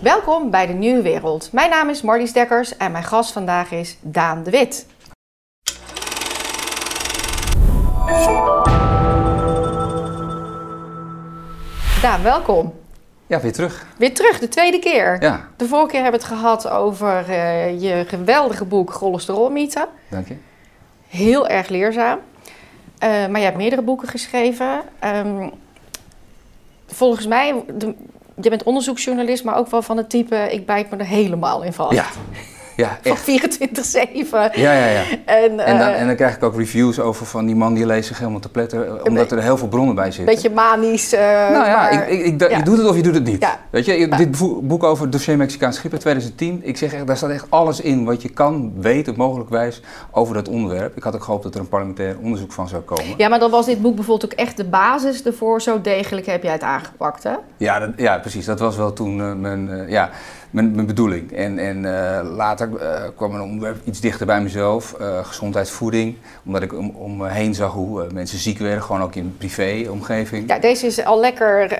Welkom bij de Nieuwe Wereld. Mijn naam is Marlies Dekkers en mijn gast vandaag is Daan de Wit. Daan, welkom. Ja, weer terug. Weer terug, de tweede keer. Ja, De vorige keer hebben we het gehad over eh, je geweldige boek Cholesterolmythe. dank je. Heel erg leerzaam. Eh, maar je hebt meerdere boeken geschreven. Ehm, volgens mij, de- je bent onderzoeksjournalist, maar ook wel van het type... ik bijt me er helemaal in vast. Ja, ja Van echt. 24-7. Ja, ja, ja. En, En dan, eh, en dan krijg ik ook reviews over van die man die leest zich helemaal te pletten, omdat er heel veel bronnen bij zitten. beetje manisch. eh, nou ja, maar- ik, ik, ik, da- ja. je doet het of je doet het niet. Ja. Weet je, dit boek- over het dossier Mexicaans schip in 2010, ik zeg echt, daar staat echt alles in wat je kan weten, mogelijkwijs, over dat onderwerp. Ik had ook gehoopt dat er een parlementair onderzoek van zou komen. Ja, maar dan was dit boek bijvoorbeeld ook echt de basis ervoor. Zo degelijk heb jij het aangepakt, hè? Ja, dat- ja precies. Dat was wel toen eh, mijn, ja, mijn, mijn bedoeling. En, en eh, later eh, kwam een onderwerp iets dichter bij mezelf, eh, gezondheidsvoeding. Omdat ik om, om me heen zag hoe mensen ziek werden, gewoon ook in privé-omgeving. Ja, deze is al lekker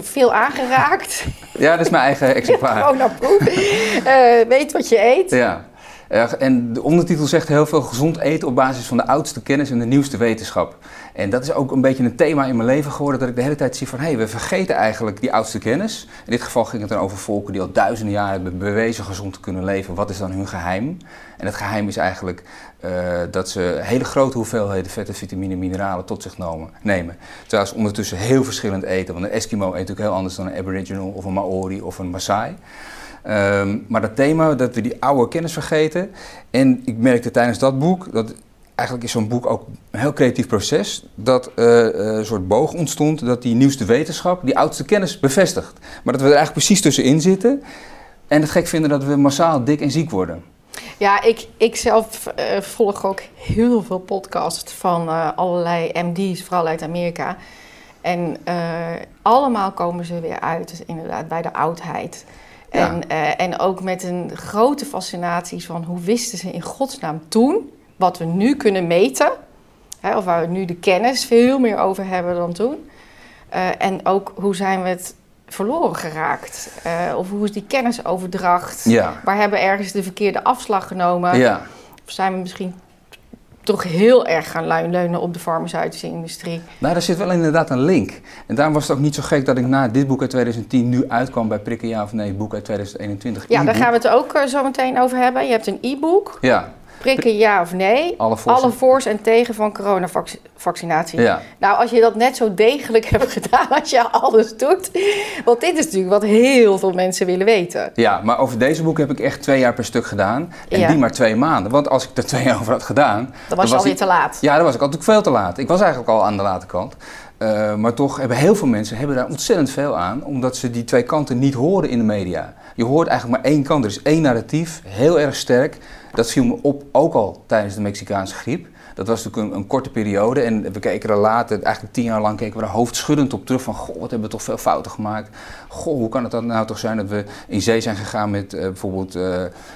veel aangeraakt. Ja, dat is mijn eigen exemplaar. Gewoon naar proef. Weet wat je eet. Ja. En de ondertitel zegt heel veel gezond eten op basis van de oudste kennis en de nieuwste wetenschap. En dat is ook een beetje een thema in mijn leven geworden, dat ik de hele tijd zie van hé, hey, we vergeten eigenlijk die oudste kennis. In dit geval ging het dan over volken die al duizenden jaren hebben bewezen gezond te kunnen leven. Wat is dan hun geheim? En het geheim is eigenlijk eh, dat ze hele grote hoeveelheden vetten, vitamine, mineralen tot zich nemen. Terwijl ze ondertussen heel verschillend eten. Want een Eskimo eet natuurlijk heel anders dan een Aboriginal of een Maori of een Maasai. Ehm, maar dat thema, dat we die oude kennis vergeten. En ik merkte tijdens dat boek, dat eigenlijk is zo'n boek ook een heel creatief proces, dat eh, eh, een soort boog ontstond dat die nieuwste wetenschap die oudste kennis bevestigt. Maar dat we er eigenlijk precies tussenin zitten en het gek vinden dat we massaal dik en ziek worden. Ja, ik, ik zelf eh, volg ook heel veel podcasts van allerlei MD's, vooral uit Amerika. En allemaal komen ze weer uit, inderdaad, bij de oudheid. En, en ook met een grote fascinatie van hoe wisten ze in godsnaam toen, wat we nu kunnen meten, hè, of waar we nu de kennis veel meer over hebben dan toen. Eh, en ook hoe zijn we het verloren geraakt? Eh, of hoe is die kennisoverdracht? Ja. Waar hebben we ergens de verkeerde afslag genomen? Ja, Of zijn we misschien toch heel erg gaan leun- leunen op de farmaceutische industrie? nou daar zit wel inderdaad een link. En daarom was het ook niet zo gek dat ik na dit boek uit 2010 nu uitkwam bij Prikken Ja of Nee, boek uit 2021. Ja, daar gaan we het ook eh, zo meteen over hebben. Je hebt een e-book, Ja, prikken ja of nee. alle voor's. Alle voor's en tegen van coronavaccinatie. Ja. Nou, als je dat net zo degelijk hebt gedaan als je alles doet. Want dit is natuurlijk wat heel veel mensen willen weten. Ja, maar over deze boek heb ik echt twee jaar per stuk gedaan. En Ja. die maar twee maanden. Want als ik er twee jaar over had gedaan... Dan was je alweer te laat. Ja, dan was ik natuurlijk veel te laat. Ik was eigenlijk al aan de late kant. Eh, maar toch hebben heel veel mensen hebben daar ontzettend veel aan. Omdat ze die twee kanten niet horen in de media. Je hoort eigenlijk maar één kant. Er is één narratief, heel erg sterk. Dat viel me op ook al tijdens de Mexicaanse griep. Dat was natuurlijk een, een korte periode. En we keken er later, eigenlijk tien jaar lang, keken we er hoofdschuddend op terug. Van, goh, wat hebben we toch veel fouten gemaakt. Goh, hoe kan het dan nou toch zijn dat we in zee zijn gegaan met eh, bijvoorbeeld eh,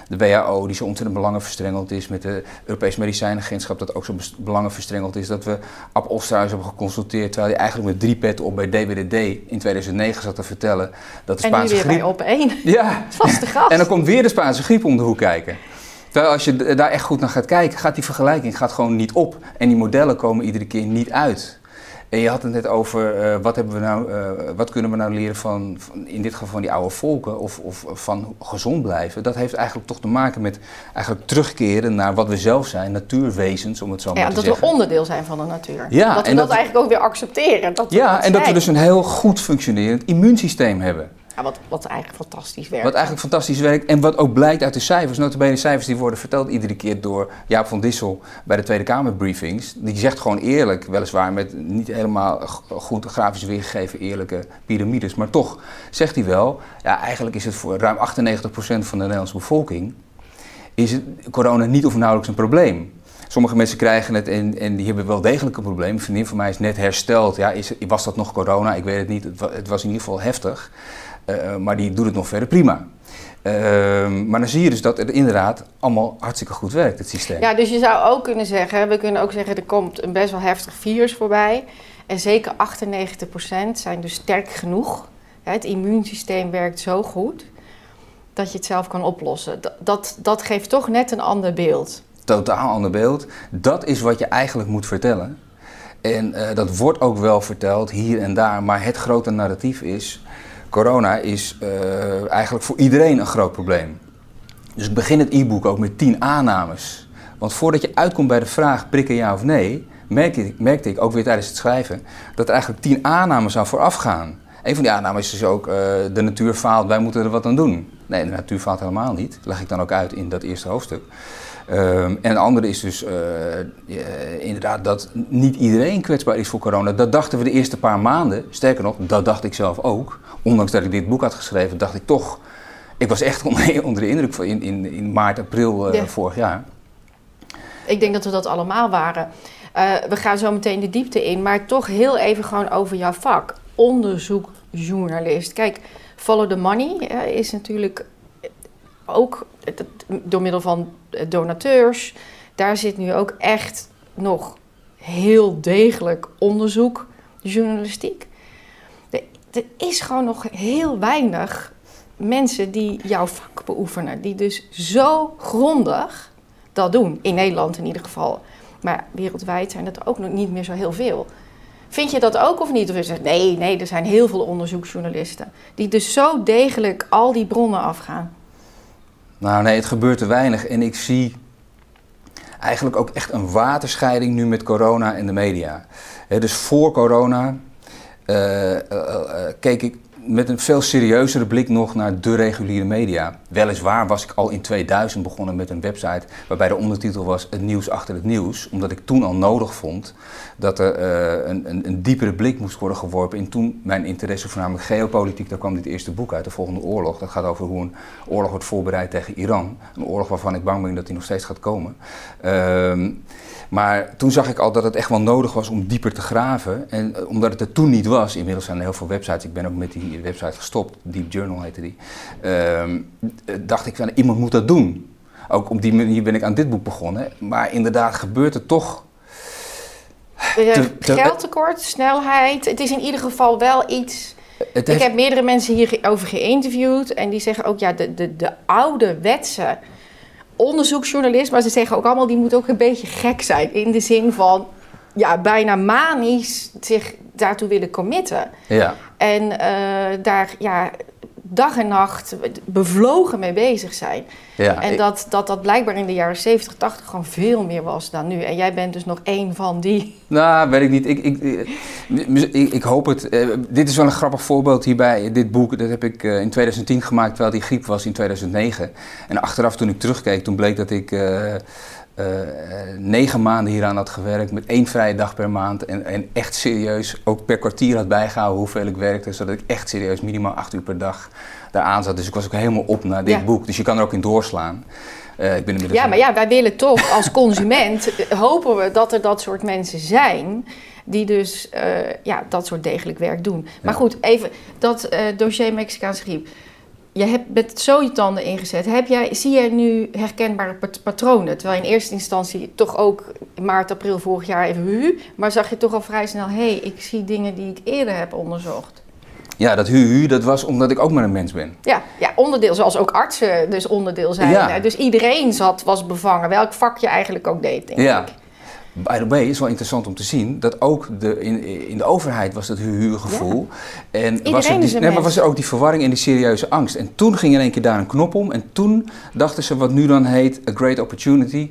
de WHO, die zo ontzettend belangenverstrengeld is. Met de Europees Medicijnagentschap, dat ook zo belangenverstrengeld is. Dat we Ab Osterhuis hebben geconsulteerd, terwijl hij eigenlijk met drie petten op bij DWDD in 2009 zat te vertellen dat de En nu Spaanse weer bij op één. Ja, Vaste gast. en dan komt weer de Spaanse griep om de hoek kijken. Terwijl als je daar echt goed naar gaat kijken, gaat die vergelijking gaat gewoon niet op. En die modellen komen iedere keer niet uit. En je had het net over eh, wat, hebben we nou, eh, wat kunnen we nou leren van, van, in dit geval van die oude volken of, of van gezond blijven. Dat heeft eigenlijk toch te maken met eigenlijk terugkeren naar wat we zelf zijn, natuurwezens om het zo maar Ja, te dat we zeggen. onderdeel zijn van de natuur. Ja, dat we en dat, dat- eigenlijk ook weer accepteren. Dat we Ja, en dat we dus een heel goed functionerend immuunsysteem hebben. Wat, wat eigenlijk fantastisch werkt. Wat eigenlijk fantastisch werkt en wat ook blijkt uit de cijfers. Notabene cijfers die worden verteld iedere keer door Jaap van Dissel bij de Tweede Kamer briefings. Die zegt gewoon eerlijk, weliswaar met niet helemaal goed grafisch weergegeven eerlijke piramides. Maar toch zegt hij wel, ja eigenlijk is het voor ruim 98% van de Nederlandse bevolking... is het, corona niet of nauwelijks een probleem. Sommige mensen krijgen het en, en die hebben wel degelijk een probleem. Een vriendin van mij is net hersteld. Ja, is, was dat nog corona? Ik weet het niet. Het was in ieder geval heftig. Eh, maar die doet het nog verder prima. Ehm, maar dan zie je dus dat het inderdaad allemaal hartstikke goed werkt, het systeem. Ja, dus je zou ook kunnen zeggen, we kunnen ook zeggen, er komt een best wel heftig virus voorbij. En zeker 98% zijn dus sterk genoeg. Het immuunsysteem werkt zo goed. dat je het zelf kan oplossen. Dat, dat, dat geeft toch net een ander beeld. Totaal ander beeld. Dat is wat je eigenlijk moet vertellen. En uh, dat wordt ook wel verteld hier en daar, maar het grote narratief is: corona is uh, eigenlijk voor iedereen een groot probleem. Dus ik begin het e-book ook met 10 aannames. Want voordat je uitkomt bij de vraag prikken ja of nee, merkte ik, merkte ik ook weer tijdens het schrijven dat er eigenlijk 10 aannames aan vooraf gaan. Een van die aannames is dus ook: uh, de natuur faalt, wij moeten er wat aan doen. Nee, de natuur faalt helemaal niet. Dat leg ik dan ook uit in dat eerste hoofdstuk. Um, en de andere is dus uh, uh, inderdaad dat niet iedereen kwetsbaar is voor corona. Dat dachten we de eerste paar maanden. Sterker nog, dat dacht ik zelf ook. Ondanks dat ik dit boek had geschreven, dacht ik toch. Ik was echt onder, onder de indruk van in, in, in maart, april uh, ja. vorig jaar. Ik denk dat we dat allemaal waren. we gaan zo meteen de diepte in, maar toch heel even gewoon over jouw vak. Onderzoekjournalist. Kijk, Follow the Money is natuurlijk ook door middel van donateurs. Daar zit nu ook echt nog heel degelijk onderzoek, journalistiek. Er is gewoon nog heel weinig mensen die jouw vak beoefenen, die dus zo grondig dat doen. In Nederland in ieder geval. Maar wereldwijd zijn dat ook nog niet meer zo heel veel. Vind je dat ook of niet? Of je zegt nee, nee, er zijn heel veel onderzoeksjournalisten die dus zo degelijk al die bronnen afgaan. Nou nee, het gebeurt te weinig. En ik zie eigenlijk ook echt een waterscheiding nu met corona en de media. dus voor corona uh, uh, uh, keek ik met een veel serieuzere blik nog naar de reguliere media. Weliswaar was ik al in 2000 begonnen met een website waarbij de ondertitel was Het nieuws achter het nieuws. Omdat ik toen al nodig vond dat er uh, een, een, een, diepere blik moest worden geworpen in toen mijn interesse voornamelijk geopolitiek. Daar kwam dit eerste boek uit, de volgende oorlog. Dat gaat over hoe een oorlog wordt voorbereid tegen Iran. Een oorlog waarvan ik bang ben dat die nog steeds gaat komen. Uh, maar toen zag ik al dat het echt wel nodig was om dieper te graven. En uh, omdat het er toen niet was, inmiddels zijn er heel veel websites, ik ben ook met die website gestopt, Deep Journal heette die. Uh, dacht ik van iemand moet dat doen. Ook op die manier ben ik aan dit boek begonnen. Maar inderdaad gebeurt er toch. Te, te, Geldtekort, snelheid. Het is in ieder geval wel iets. Heeft... Ik heb meerdere mensen hierover geïnterviewd en die zeggen ook ja, de, de, de oude wetsen onderzoeksjournalist, maar ze zeggen ook allemaal die moet ook een beetje gek zijn. In de zin van ja, bijna manisch zich daartoe willen committen. Ja. En uh, daar ja, dag en nacht bevlogen mee bezig zijn. Ja, en dat, dat dat blijkbaar in de jaren 70, 80 gewoon veel meer was dan nu. En jij bent dus nog één van die. Nou, weet ik niet. Ik, ik, ik, ik hoop het. Uh, dit is wel een grappig voorbeeld hierbij. Dit boek dat heb ik uh, in 2010 gemaakt, terwijl die griep was in 2009. En achteraf toen ik terugkeek, toen bleek dat ik... Uh, uh, negen maanden hieraan had gewerkt met één vrije dag per maand. En, en, echt serieus ook per kwartier had bijgehouden hoeveel ik werkte. Zodat ik echt serieus minimaal acht uur per dag daaraan zat. Dus ik was ook helemaal op naar dit ja. boek. Dus je kan er ook in doorslaan. Uh, ik ben ja, maar ja, wij willen toch als consument, hopen we dat er dat soort mensen zijn die dus uh, ja, dat soort degelijk werk doen. Maar ja. goed, even dat dossier Mexicaanse griep je hebt met zo je tanden ingezet. Heb jij, zie jij nu herkenbare patronen? Terwijl in eerste instantie toch ook maart, april vorig jaar even hu, maar zag je toch al vrij snel, hé, hey, ik zie dingen die ik eerder heb onderzocht. Ja, dat hu-hu, dat was omdat ik ook maar een mens ben. Ja, ja onderdeel, zoals ook artsen dus onderdeel zijn. Ja. Dus iedereen zat, was bevangen, welk vak je eigenlijk ook deed, denk ja. ik. By the way, is wel interessant om te zien dat ook de, in, in de overheid was dat huurgevoel. Ja. En was er, die, nee, maar was er ook die verwarring en die serieuze angst. En toen ging in één keer daar een knop om. En toen dachten ze wat nu dan heet a great opportunity.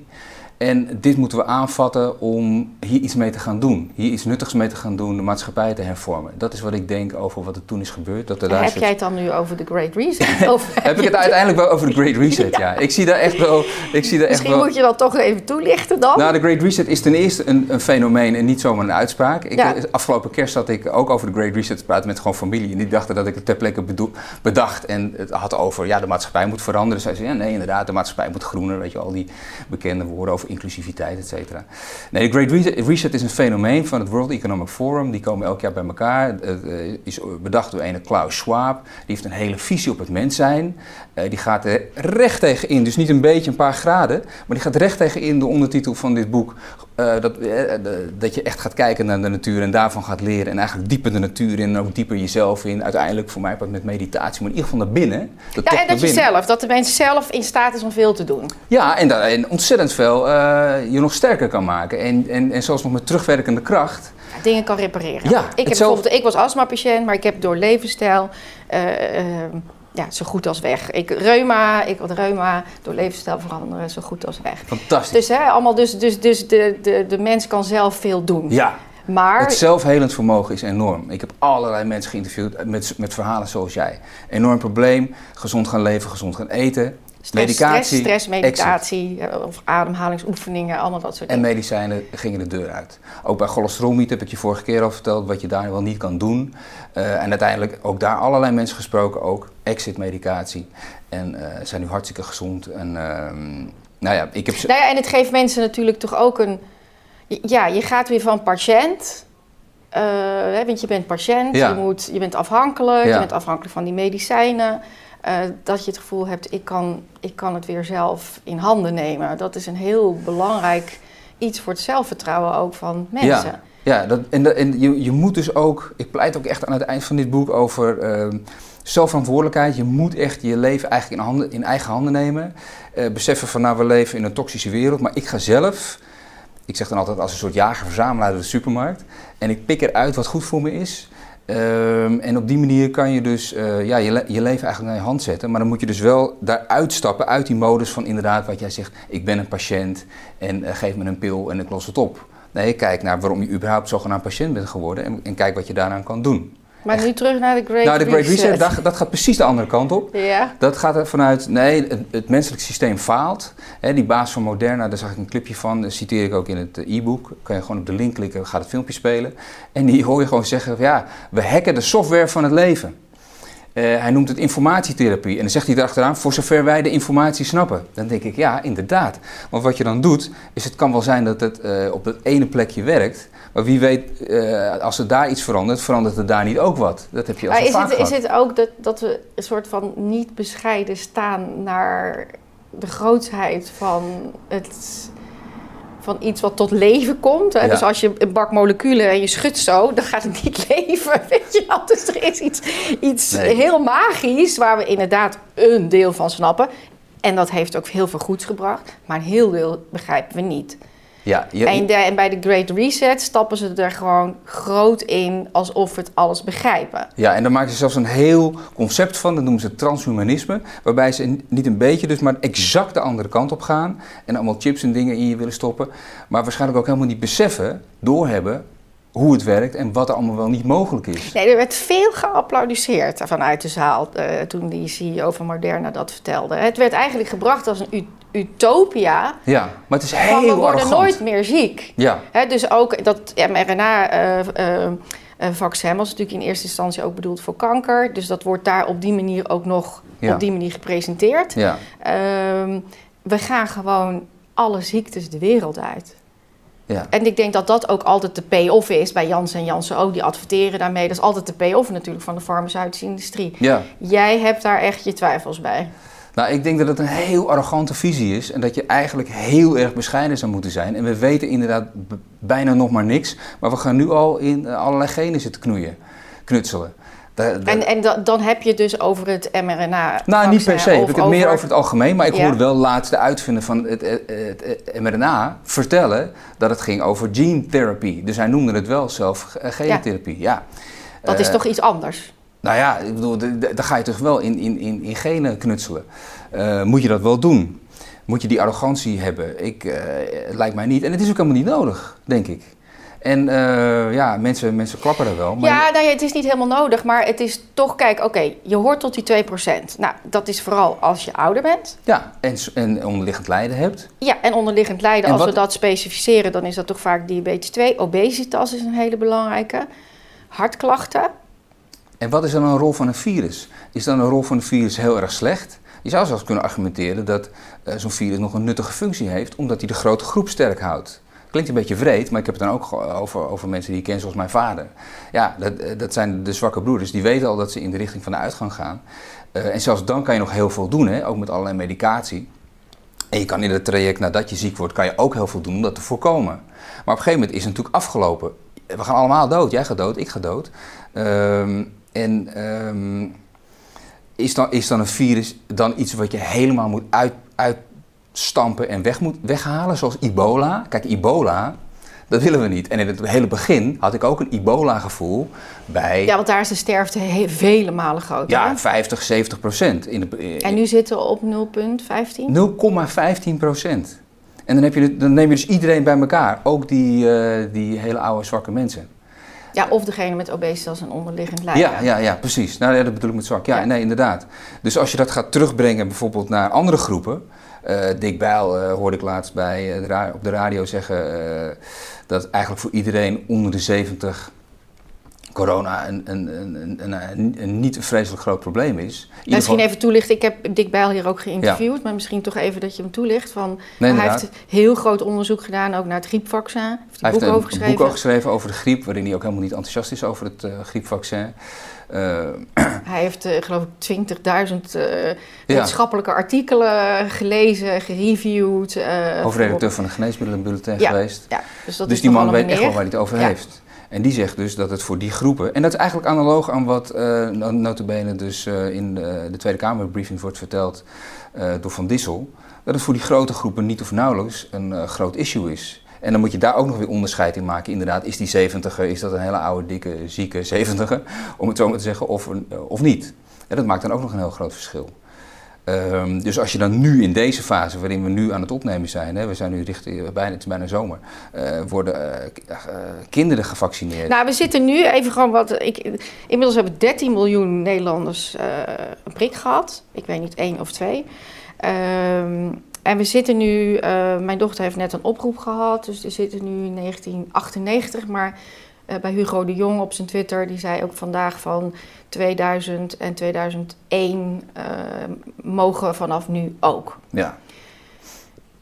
En dit moeten we aanvatten om hier iets mee te gaan doen. Hier iets nuttigs mee te gaan doen, de maatschappij te hervormen. Dat is wat ik denk over wat er toen is gebeurd. Dat er daar heb jij het dan nu over de Great Reset? heb ik het uiteindelijk wel over de Great Reset, ja. ja. Ik zie daar echt wel... Ik zie daar Misschien echt wel... moet je dat toch even toelichten dan? Nou, de Great Reset is ten eerste een, een fenomeen en niet zomaar een uitspraak. Ik, ja. Afgelopen kerst zat ik ook over de Great Reset te praten met gewoon familie. En die dachten dat ik het ter plekke bedacht en het had over... Ja, de maatschappij moet veranderen. Zij zeiden, ja, nee, inderdaad, de maatschappij moet groener. Weet je, al die bekende woorden over inclusiviteit, et cetera. Nee, de Great Reset is een fenomeen van het World Economic Forum. Die komen elk jaar bij elkaar. Het is bedacht door een Klaus Schwab. Die heeft een hele visie op het mens zijn. Uh, die gaat er recht tegen in. Dus niet een beetje een paar graden. Maar die gaat recht tegen in de ondertitel van dit boek. Uh, dat, uh, dat je echt gaat kijken naar de natuur en daarvan gaat leren. En eigenlijk dieper de natuur in en ook dieper jezelf in. Uiteindelijk voor mij wat met meditatie, maar in ieder geval naar binnen. ja, en dat je zelf, dat de mens zelf in staat is om veel te doen. Ja, en, dat, en ontzettend veel uh, je nog sterker kan maken. En, en, en zelfs nog met terugwerkende kracht. dingen kan repareren. Ja, ik, heb bijvoorbeeld, ik was astma-patiënt, maar ik heb door levensstijl ja, zo goed als weg. Ik, reuma, ik had reuma door levensstijl veranderen, zo goed als weg. Fantastisch. Dus, hè, allemaal dus, dus, dus de, de, de mens kan zelf veel doen. Ja. Maar... Het zelfhelend vermogen is enorm. Ik heb allerlei mensen geïnterviewd met, met verhalen zoals jij. Enorm probleem, gezond gaan leven, gezond gaan eten. Stress, medicatie, stress, stress meditatie exit. of ademhalingsoefeningen, allemaal dat soort dingen. En medicijnen gingen de deur uit. Ook bij cholesterolmiet heb ik je vorige keer al verteld wat je daar wel niet kan doen. Uh, en uiteindelijk ook daar allerlei mensen gesproken, ook exit-medicatie. En uh, zijn nu hartstikke gezond. En, uh, nou ja, ik heb... Nou ja, en het geeft mensen natuurlijk toch ook een... Ja, je gaat weer van patiënt... Uh, want je bent patiënt, ja. je, moet, je bent afhankelijk, ja. je bent afhankelijk van die medicijnen. Uh, dat je het gevoel hebt, ik kan, ik kan het weer zelf in handen nemen. Dat is een heel belangrijk iets voor het zelfvertrouwen ook van mensen. Ja, ja dat, en, dat, en je, je moet dus ook, ik pleit ook echt aan het eind van dit boek over uh, zelfverantwoordelijkheid. Je moet echt je leven eigenlijk in, handen, in eigen handen nemen. Uh, beseffen van nou, we leven in een toxische wereld, maar ik ga zelf... Ik zeg dan altijd als een soort jager-verzamelaar de supermarkt. En ik pik eruit wat goed voor me is. Um, en op die manier kan je dus uh, ja, je, je, leven eigenlijk naar je hand zetten. Maar dan moet je dus wel daaruit stappen, uit die modus van inderdaad wat jij zegt. Ik ben een patiënt en uh, geef me een pil en ik los het op. Nee, kijk naar waarom je überhaupt zogenaamd patiënt bent geworden en, en kijk wat je daaraan kan doen. Maar nu terug naar de Great Nou, de Great Reset, Reset dat, dat, gaat precies de andere kant op. Ja. Dat gaat er vanuit, nee, het, het menselijk systeem faalt. Die baas van Moderna, daar zag ik een clipje van, dat citeer ik ook in het e-book. Kan je gewoon op de link klikken, gaat het filmpje spelen. En die hoor je gewoon zeggen, ja, we hacken de software van het leven. Uh, hij noemt het informatietherapie. En dan zegt hij erachteraan, voor zover wij de informatie snappen. Dan denk ik, ja, inderdaad. Want wat je dan doet, is het kan wel zijn dat het uh, op dat ene plekje werkt. Maar wie weet, uh, als er daar iets verandert, verandert er daar niet ook wat. Dat heb je al maar is vaak het, gehad. is het ook dat, dat we een soort van niet bescheiden staan naar de grootheid van het van iets wat tot leven komt. Hè? Ja. Dus als je een bak moleculen en je schudt zo, dan gaat het niet leven. Weet je wel? Dus er is iets, iets Nee. heel magisch waar we inderdaad een deel van snappen. En dat heeft ook heel veel goeds gebracht. Maar een heel deel begrijpen we niet. Ja, je, En, de- en bij de Great Reset stappen ze er gewoon groot in alsof we het alles begrijpen. Ja, en daar maken ze zelfs een heel concept van, dat noemen ze transhumanisme, waarbij ze niet een beetje dus, maar exact de andere kant op gaan en allemaal chips en dingen in je willen stoppen, maar waarschijnlijk ook helemaal niet beseffen, doorhebben hoe het werkt en wat er allemaal wel niet mogelijk is. Nee, er werd veel geapplaudisseerd vanuit de zaal eh, toen die CEO van Moderna dat vertelde. Het werd eigenlijk gebracht als een utopia. Ja, maar het is heel we worden arrogant. nooit meer ziek. Ja, Hè, dus ook dat mRNA-vaccin was natuurlijk in eerste instantie ook bedoeld voor kanker. Dus dat wordt daar op die manier ook nog Ja. op die manier gepresenteerd. ja. Ehm, we gaan gewoon alle ziektes de wereld uit. Ja. En ik denk dat dat ook altijd de payoff is bij Janssen en Janssen ook. Die adverteren daarmee. Dat is altijd de payoff natuurlijk van de farmaceutische industrie. ja. Jij hebt daar echt je twijfels bij. Nou, ik denk dat het een heel arrogante visie is en dat je eigenlijk heel erg bescheiden zou moeten zijn. En we weten inderdaad bijna nog maar niks, maar we gaan nu al in eh, allerlei genen zitten knoeien, knutselen. En, en da- dan heb je dus over het mRNA. nou, niet per se. Ik heb het meer over het algemeen, maar ik Ja. hoorde wel laatst de uitvinder van het, het, mRNA vertellen dat het ging over gene therapy. Dus hij noemde het wel zelf eh, gentherapie. Ja. Dat is Eh, toch iets anders? Nou ja, ik bedoel, d- d- dan ga je toch wel in, in, in, in genen knutselen. Eh, moet je dat wel doen? Moet je die arrogantie hebben? Ik, het lijkt mij niet. En het is ook helemaal niet nodig, denk ik. En eh, ja, mensen, mensen klappen er wel. Maar Ja, nou ja, het is niet helemaal nodig, maar het is toch, kijk, oké, je hoort tot die 2%. Nou, dat is vooral als je ouder bent. ja en, en onderliggend lijden hebt. Ja, en onderliggend lijden, En als wat- we dat specificeren, dan is dat toch vaak diabetes 2. Obesitas is een hele belangrijke. Hartklachten. En wat is dan een rol van een virus? Is dan een rol van een virus heel erg slecht? Je zou zelfs kunnen argumenteren dat eh, zo'n virus nog een nuttige functie heeft, omdat hij de grote groep sterk houdt. Klinkt een beetje vreed, maar ik heb het dan ook over, over mensen die ik ken, zoals mijn vader. Ja, dat, eh, dat zijn de zwakke broeders. Die weten al dat ze in de richting van de uitgang gaan. Eh, en zelfs dan kan je nog heel veel doen, hè? ook met allerlei medicatie. En je kan in het traject nadat je ziek wordt, kan je ook heel veel doen om dat te voorkomen. Maar op een gegeven moment is het natuurlijk afgelopen. We gaan allemaal dood. Jij gaat dood, ik ga dood. Ehm, en ehm, is, dan, is dan een virus dan iets wat je helemaal moet uit, uitstampen en weg moet weghalen, zoals ebola? Kijk, ebola, dat willen we niet. En in het hele begin had ik ook een ebola-gevoel bij... Ja, want daar is de sterfte vele malen groter. Ja, 50, 70 procent. In de, en nu zitten we op 0,15? 0,15 procent. En dan, heb je, dan neem je dus iedereen bij elkaar. Ook die, uh, die hele oude, zwakke mensen. Ja, of degene met obesitas en onderliggend lijden. Ja, ja, ja, precies. Nou, ja, dat bedoel ik met zwak. Ja, nee, inderdaad. Dus als je dat gaat terugbrengen bijvoorbeeld naar andere groepen... Uh, Dick Bijl uh, hoorde ik laatst bij, uh, op de radio zeggen dat eigenlijk voor iedereen onder de 70 corona een, een, een, een, een niet een vreselijk groot probleem is. Misschien even toelichten, ik heb Dick Bijl hier ook geïnterviewd, maar misschien toch even dat je hem toelicht. Van, hij heeft heel groot onderzoek gedaan, ook naar het griepvaccin. Heeft hij heeft boek een, boek over geschreven over de griep, waarin hij ook helemaal niet enthousiast is over het uh, griepvaccin. Uh, hij heeft, uh, geloof ik, 20.000 wetenschappelijke artikelen gelezen, gereviewd. Hoofdredacteur van de Geneesmiddelenbulletin ja, geweest. Ja, dus dat dus die man weet echt wel waar hij het over heeft. En die zegt dus dat het voor die groepen, en dat is eigenlijk analoog aan wat uh, notabene dus uh, in de, de, Tweede Kamerbriefing wordt verteld uh, door Van Dissel, dat het voor die grote groepen niet of nauwelijks een groot issue is. En dan moet je daar ook nog weer onderscheid in maken. Inderdaad, is die 70 is dat een hele oude, dikke, zieke 70 om het zo maar te zeggen, of, of niet. En dat maakt dan ook nog een heel groot verschil. Um, dus als je dan nu in deze fase waarin we nu aan het opnemen zijn, hè, we zijn nu richting bijna, het is bijna zomer, uh, worden uh, kinderen gevaccineerd. Nou, we zitten nu even gewoon wat. Ik, inmiddels hebben 13 miljoen Nederlanders een prik gehad. Ik weet niet één of twee. Um, en we zitten nu, mijn dochter heeft net een oproep gehad, dus we zitten nu in 1998, maar bij Hugo de Jong op zijn Twitter, die zei ook vandaag van 2000 en 2001 uh, mogen vanaf nu ook. Ja.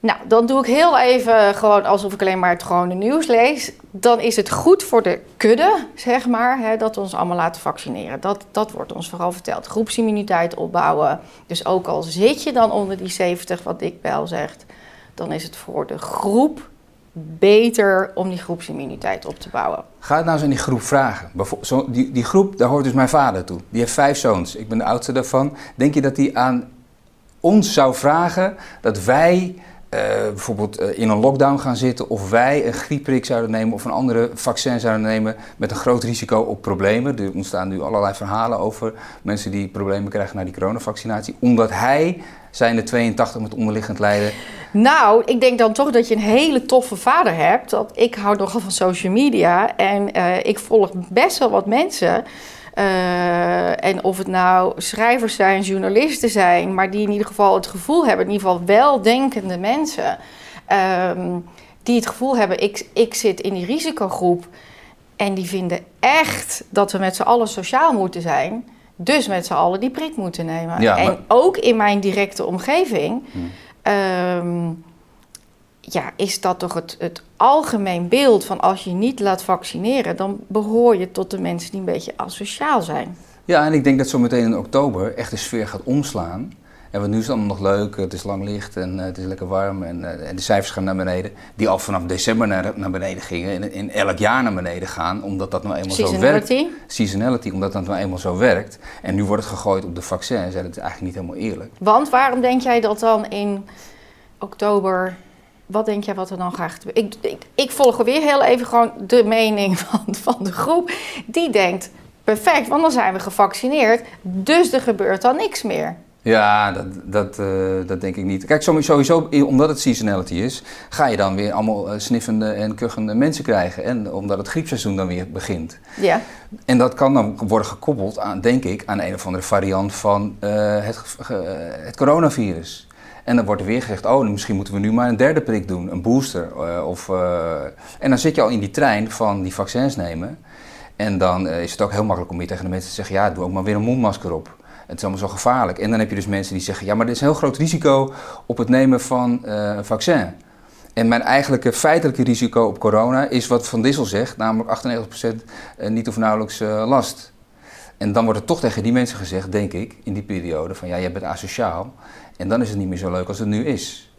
Nou, dan doe ik heel even gewoon alsof ik alleen maar het gewone nieuws lees. Dan is het goed voor de kudde, zeg maar, hè, dat we ons allemaal laten vaccineren. Dat, dat wordt ons vooral verteld. Groepsimmuniteit opbouwen. Dus ook al zit je dan onder die 70, wat Dick Bel zegt, dan is het voor de groep beter om die groepsimmuniteit op te bouwen. Ga het nou eens aan die groep vragen. Die, die groep, daar hoort dus mijn vader toe. Die heeft vijf zoons. Ik ben de oudste daarvan. Denk je dat hij aan ons zou vragen dat wij uh, bijvoorbeeld uh, in een lockdown gaan zitten of wij een griepprik zouden nemen of een andere vaccin zouden nemen met een groot risico op problemen. Er ontstaan nu allerlei verhalen over mensen die problemen krijgen na die coronavaccinatie, omdat hij zijn de 82 met onderliggend lijden. Nou, ik denk dan toch dat je een hele toffe vader hebt. Dat ik hou nogal van social media en uh, ik volg best wel wat mensen. Uh, en of het nou schrijvers zijn, journalisten zijn, maar die in ieder geval het gevoel hebben, in ieder geval weldenkende mensen, um, die het gevoel hebben, ik, ik zit in die risicogroep en die vinden echt dat we met z'n allen sociaal moeten zijn. Dus met z'n allen die prik moeten nemen. Ja, maar... En ook in mijn directe omgeving. Hmm. Um, ja, is dat toch het, het algemeen beeld van als je niet laat vaccineren, dan behoor je tot de mensen die een beetje asociaal zijn. Ja, en ik denk dat zo meteen in oktober echt de sfeer gaat omslaan. En want nu is het allemaal nog leuk, het is lang licht en uh, het is lekker warm en, uh, en, de cijfers gaan naar beneden. Die al vanaf december naar, naar beneden gingen en in elk jaar naar beneden gaan, omdat dat nou eenmaal zo werkt. Seasonality, omdat dat nou eenmaal zo werkt. En nu wordt het gegooid op de vaccins en dat is eigenlijk niet helemaal eerlijk. Want waarom denk jij dat dan in oktober wat denk jij wat er dan gaat gebeuren? Ik, ik, ik volg weer heel even gewoon de mening van, van de groep. Die denkt, perfect, want dan zijn we gevaccineerd. Dus er gebeurt dan niks meer. Ja, dat, dat, uh, dat denk ik niet. Kijk, sowieso, omdat het seasonality is, ga je dan weer allemaal uh, sniffende en kuchende mensen krijgen. En omdat het griepseizoen dan weer begint. Ja. En dat kan dan worden gekoppeld aan, denk ik, aan een of andere variant van uh, het, het coronavirus. En dan wordt er weer gezegd, oh, misschien moeten we nu maar een derde prik doen, een booster. Of, en dan zit je al in die trein van die vaccins nemen. En dan is het ook heel makkelijk om weer tegen de mensen te zeggen, ja, doe ook maar weer een mondmasker op. Het is allemaal zo gevaarlijk. En dan heb je dus mensen die zeggen, ja, maar er is een heel groot risico op het nemen van een vaccin. En mijn eigenlijke feitelijke risico op corona is wat Van Dissel zegt, namelijk 98% niet of nauwelijks last. En dan wordt er toch tegen die mensen gezegd, denk ik, in die periode, van ja, jij bent asociaal. En dan is het niet meer zo leuk als het nu is.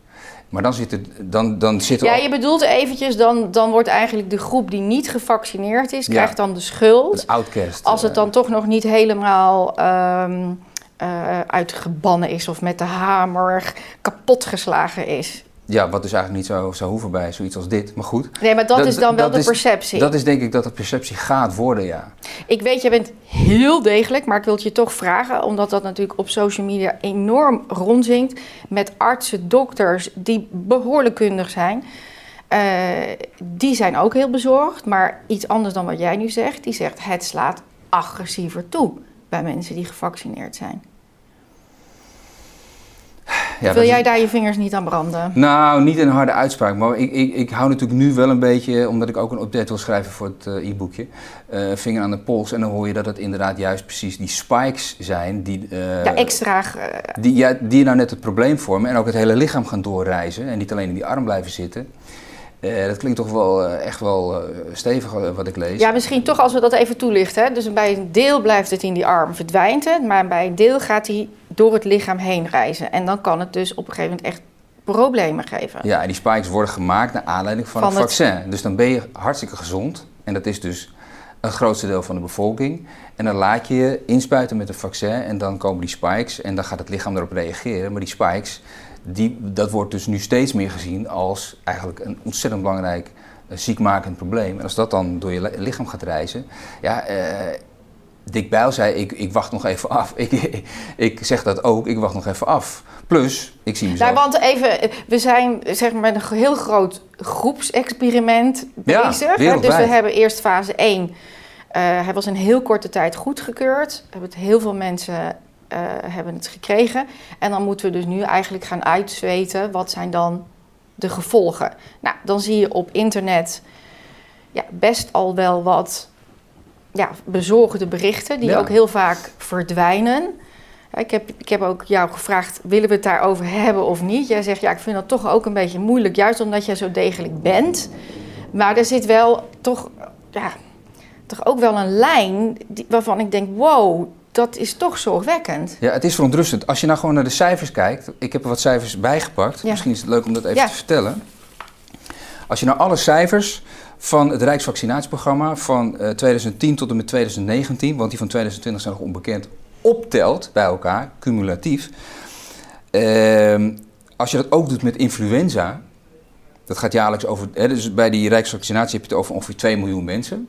Maar dan zit het, dan, dan zit er Ja, je bedoelt eventjes, dan, dan wordt eigenlijk de groep die niet gevaccineerd is, Ja. krijgt dan de schuld. het outcast. Als het eh, dan toch nog niet helemaal ehm, eh, uitgebannen is of met de hamer kapotgeslagen is. Ja, wat dus eigenlijk niet zo zou hoeven bij zoiets als dit. Maar goed, Nee, maar dat, Dat- is dan wel de is- perceptie. dat is denk ik dat de perceptie gaat worden, ja. Ik weet, jij bent heel degelijk, maar ik wil het je toch vragen, omdat dat natuurlijk op social media enorm rondzinkt. Met artsen, dokters die behoorlijk kundig zijn. Eh, die zijn ook heel bezorgd, maar iets anders dan wat jij nu zegt. Die zegt het slaat agressiever toe bij mensen die gevaccineerd zijn. Ja wil is- jij daar je vingers niet aan branden? Nou, niet een harde uitspraak, maar ik, ik, ik hou natuurlijk nu wel een beetje, omdat ik ook een update wil schrijven voor het eh, e-boekje, eh, vinger aan de pols. En dan hoor je dat het inderdaad juist precies die spikes zijn die, eh, ja, extra. die, ja, die nou net het probleem vormen en ook het hele lichaam gaan doorreizen en niet alleen in die arm blijven zitten. Dat klinkt toch wel echt wel stevig wat ik lees. ja, misschien toch als we dat even toelichten. Hè? Dus bij een deel blijft het in die arm, verdwijnt het. Maar bij een deel gaat hij door het lichaam heen reizen. En dan kan het dus op een gegeven moment echt problemen geven. Ja, en die spikes worden gemaakt naar aanleiding van, Van het het- vaccin. Dus dan ben je hartstikke gezond. En dat is dus een grootste deel van de bevolking. En dan laat je je inspuiten met een vaccin en dan komen die spikes en dan gaat het lichaam erop reageren. Maar die spikes, die, dat wordt dus nu steeds meer gezien als eigenlijk een ontzettend belangrijk eh, ziekmakend probleem. En als dat dan door je li- lichaam gaat reizen, ja... eh, Dick Bijl zei, ik, ik wacht nog even af. Ik, ik zeg dat ook, ik wacht nog even af. Plus, ik zie mezelf... Nou, want even, we zijn zeg maar met een heel groot groepsexperiment Ja, bezig. hè. Dus we hebben eerst fase 1. Eh, hij was in heel korte tijd goedgekeurd. Hebben het heel veel mensen eh, hebben het gekregen. En dan moeten we dus nu eigenlijk gaan uitzweten. Wat zijn dan de gevolgen? Nou, dan zie je op internet ja, best al wel wat ja, bezorgde berichten. Die Ja. ook heel vaak verdwijnen. Ik heb, ik heb ook jou gevraagd, willen we het daarover hebben of niet? Jij zegt, ja, ik vind dat toch ook een beetje moeilijk, juist omdat jij zo degelijk bent. Maar er zit wel toch, ja, toch ook wel een lijn die- waarvan ik denk, wow, dat is toch zorgwekkend. Ja, het is verontrustend. Als je nou gewoon naar de cijfers kijkt, ik heb er wat cijfers bijgepakt. Ja. Misschien is het leuk om dat even Ja. te vertellen. Als je nou alle cijfers van het Rijksvaccinatieprogramma van eh, 2010 tot en met 2019, want die van 2020 zijn nog onbekend, optelt bij elkaar, cumulatief. Ehm, als je dat ook doet met influenza, dat gaat jaarlijks over, hè, dus bij die Rijksvaccinatie heb je het over ongeveer 2 miljoen mensen.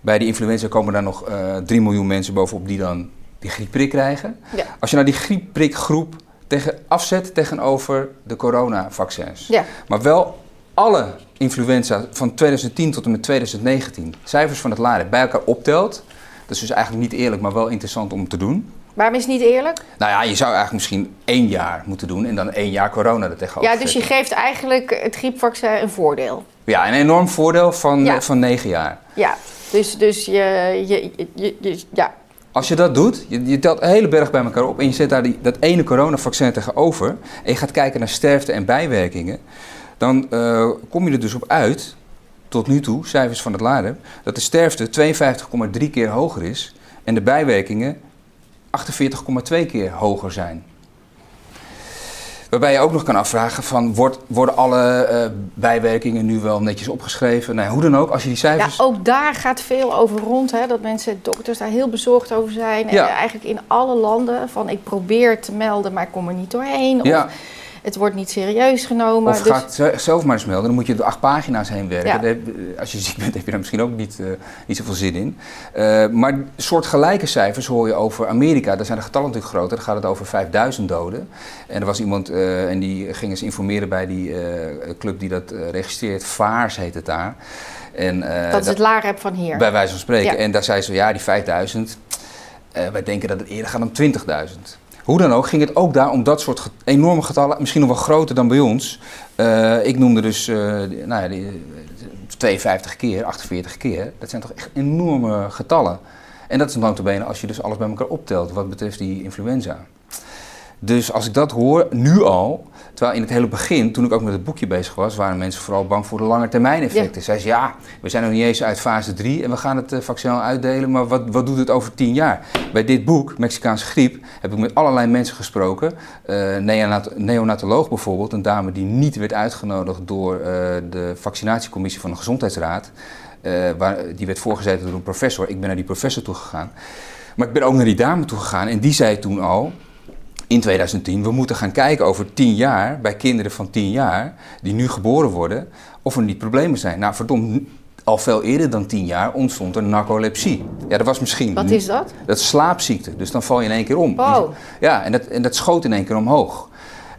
Bij die influenza komen daar nog eh 3 miljoen mensen bovenop die dan die griepprik krijgen. Ja. Als je nou die griepprikgroep tegen, afzet tegenover de coronavaccins. Ja, Maar wel alle influenza van 2010 tot en met 2019, cijfers van het LAREP, bij elkaar optelt. Dat is dus eigenlijk niet eerlijk, maar wel interessant om te doen. waarom is het niet eerlijk? Nou ja, je zou eigenlijk misschien één jaar moeten doen en dan één jaar corona er tegenover Ja, dus je geeft eigenlijk het griepvaccin een voordeel. Ja, een enorm voordeel van, Ja. van negen jaar. Ja, dus, dus je, je, je, je- je- ja, Als je dat doet, je, je telt een hele berg bij elkaar op en je zet daar die, dat ene coronavaccin tegenover en je gaat kijken naar sterfte en bijwerkingen, dan eh, kom je er dus op uit, tot nu toe, cijfers van het LAREP, dat de sterfte 52,3 keer hoger is en de bijwerkingen 48,2 keer hoger zijn. Waarbij je ook nog kan afvragen van, wordt, worden alle eh, bijwerkingen nu wel netjes opgeschreven? Nou, ja, hoe dan ook, als je die ja, cijfers... ook daar gaat veel over rond. Hè, dat mensen, dokters daar heel bezorgd over zijn. En Ja. eigenlijk in alle landen van ik probeer te melden, maar ik kom er niet doorheen. Of ja, het wordt niet serieus genomen. Of Dus- ga het ze- zelf maar eens melden. Dan moet je door acht pagina's heen werken. Ja. Daar heb- Als je ziek bent, heb je daar misschien ook niet, eh, niet zoveel zin in. Eh, maar soortgelijke cijfers hoor je over Amerika. Daar zijn de getallen natuurlijk groter. Dan gaat het over 5000 doden. En er was iemand eh, en die ging eens informeren bij die eh, club die dat eh, registreert. VAARS heet het daar. En, eh, dat is het LAREP van hier. bij wijze van spreken. Ja. En daar zei ze, ja, die 5000, eh, wij denken dat het eerder gaat om 20.000. Hoe dan ook ging het ook daar om dat soort enorme getallen, misschien nog wel groter dan bij ons. Eh, ik noemde dus die- nou ja, die, eh, 52 keer, 48 keer. Dat zijn toch echt enorme getallen. En dat is notabene als je dus alles bij elkaar optelt wat betreft die influenza. Dus als ik dat hoor, nu al, terwijl in het hele begin, toen ik ook met het boekje bezig was, waren mensen vooral bang voor de lange termijn effecten. Zij zei ja, we zijn nog niet eens uit fase 3 en we gaan het uh, vaccin uitdelen, maar wat, wat doet het over 10 jaar? Bij dit boek, Mexicaanse griep, heb ik met allerlei mensen gesproken. Uh, neonat neonatoloog bijvoorbeeld, een dame die niet werd uitgenodigd door uh, de vaccinatiecommissie van de Gezondheidsraad. waar, die werd voorgezeten door een professor. Ik ben naar die professor toe gegaan. Maar ik ben ook naar die dame toe gegaan en die zei toen al, in 2010, we moeten gaan kijken over 10 jaar, bij kinderen van 10 jaar, die nu geboren worden, of er niet problemen zijn. Nou, verdomd, al veel eerder dan 10 jaar ontstond er narcolepsie. Ja, dat was misschien. Wat is dat? Dat is slaapziekte, dus dan val je in één keer om. Wow. Ja, en dat, en dat schoot in één keer omhoog.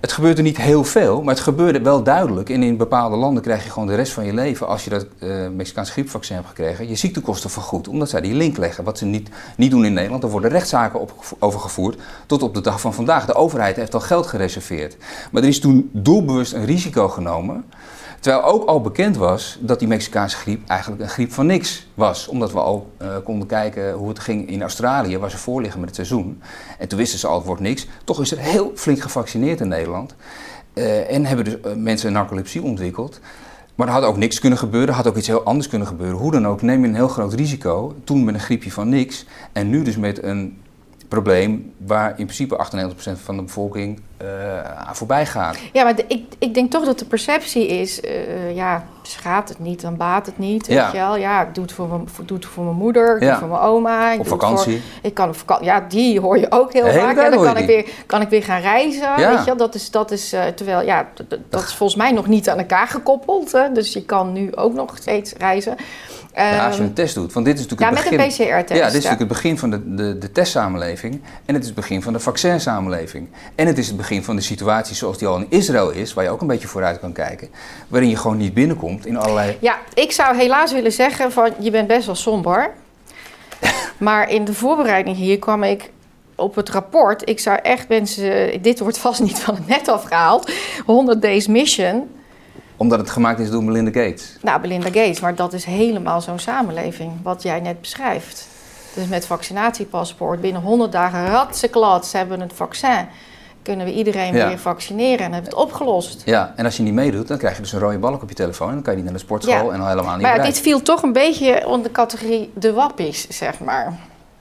Het gebeurde niet heel veel, maar het gebeurde wel duidelijk. En in bepaalde landen krijg je gewoon de rest van je leven, als je dat uh, Mexicaanse griepvaccin hebt gekregen, je ziektekosten vergoed. Omdat zij die link leggen. Wat ze niet, niet doen in Nederland. Er worden rechtszaken op, overgevoerd tot op de dag van vandaag. De overheid heeft al geld gereserveerd. Maar er is toen doelbewust een risico genomen Terwijl ook al bekend was dat die Mexicaanse griep eigenlijk een griep van niks was. Omdat we al uh, konden kijken hoe het ging in Australië, waar ze voorliggen met het seizoen. En toen wisten ze al, het wordt niks. Toch is er heel flink gevaccineerd in Nederland. Uh, en hebben dus uh, mensen een narcolepsie ontwikkeld. Maar er had ook niks kunnen gebeuren, had ook iets heel anders kunnen gebeuren. Hoe dan ook, neem je een heel groot risico. Toen met een griepje van niks. En nu dus met een probleem waar in principe 98% van de bevolking uh, aan voorbij gaat. Ja, maar de, ik, ik denk toch dat de perceptie is, uh, ja, schaadt het niet, dan baat het niet. Ja. Weet je wel? ja, ik doe het voor mijn, doe het voor mijn moeder, ik ja. doe het voor mijn oma. Ik op vakantie. Voor, ik kan op vakantie, ja, die hoor je ook heel vaak. En dan kan ik, weer, kan ik weer gaan reizen, ja. weet je wel. Dat is, dat is uh, terwijl, ja, dat, dat is volgens mij nog niet aan elkaar gekoppeld. Hè? Dus je kan nu ook nog steeds reizen. Ja, als je een test doet. Want dit is natuurlijk ja, het begin. met een PCR-test. Ja, dit is natuurlijk het begin van de, de, de testsamenleving. En het is het begin van de vaccinsamenleving. En het is het begin van de situatie zoals die al in Israël is, waar je ook een beetje vooruit kan kijken. Waarin je gewoon niet binnenkomt in allerlei. Ja, ik zou helaas willen zeggen van je bent best wel somber. maar in de voorbereiding hier kwam ik op het rapport. Ik zou echt mensen. Dit wordt vast niet van het net afgehaald. 100 Days Mission omdat het gemaakt is door Melinda Gates. Nou, Melinda Gates, maar dat is helemaal zo'n samenleving, wat jij net beschrijft. Dus met vaccinatiepaspoort, binnen 100 dagen ratseklad, ze hebben het vaccin. Kunnen we iedereen ja. weer vaccineren en hebben het opgelost. Ja, en als je niet meedoet, dan krijg je dus een rode balk op je telefoon. En dan kan je niet naar de sportschool ja. en al helemaal niet Maar ja, dit viel toch een beetje onder de categorie de wappies, zeg maar.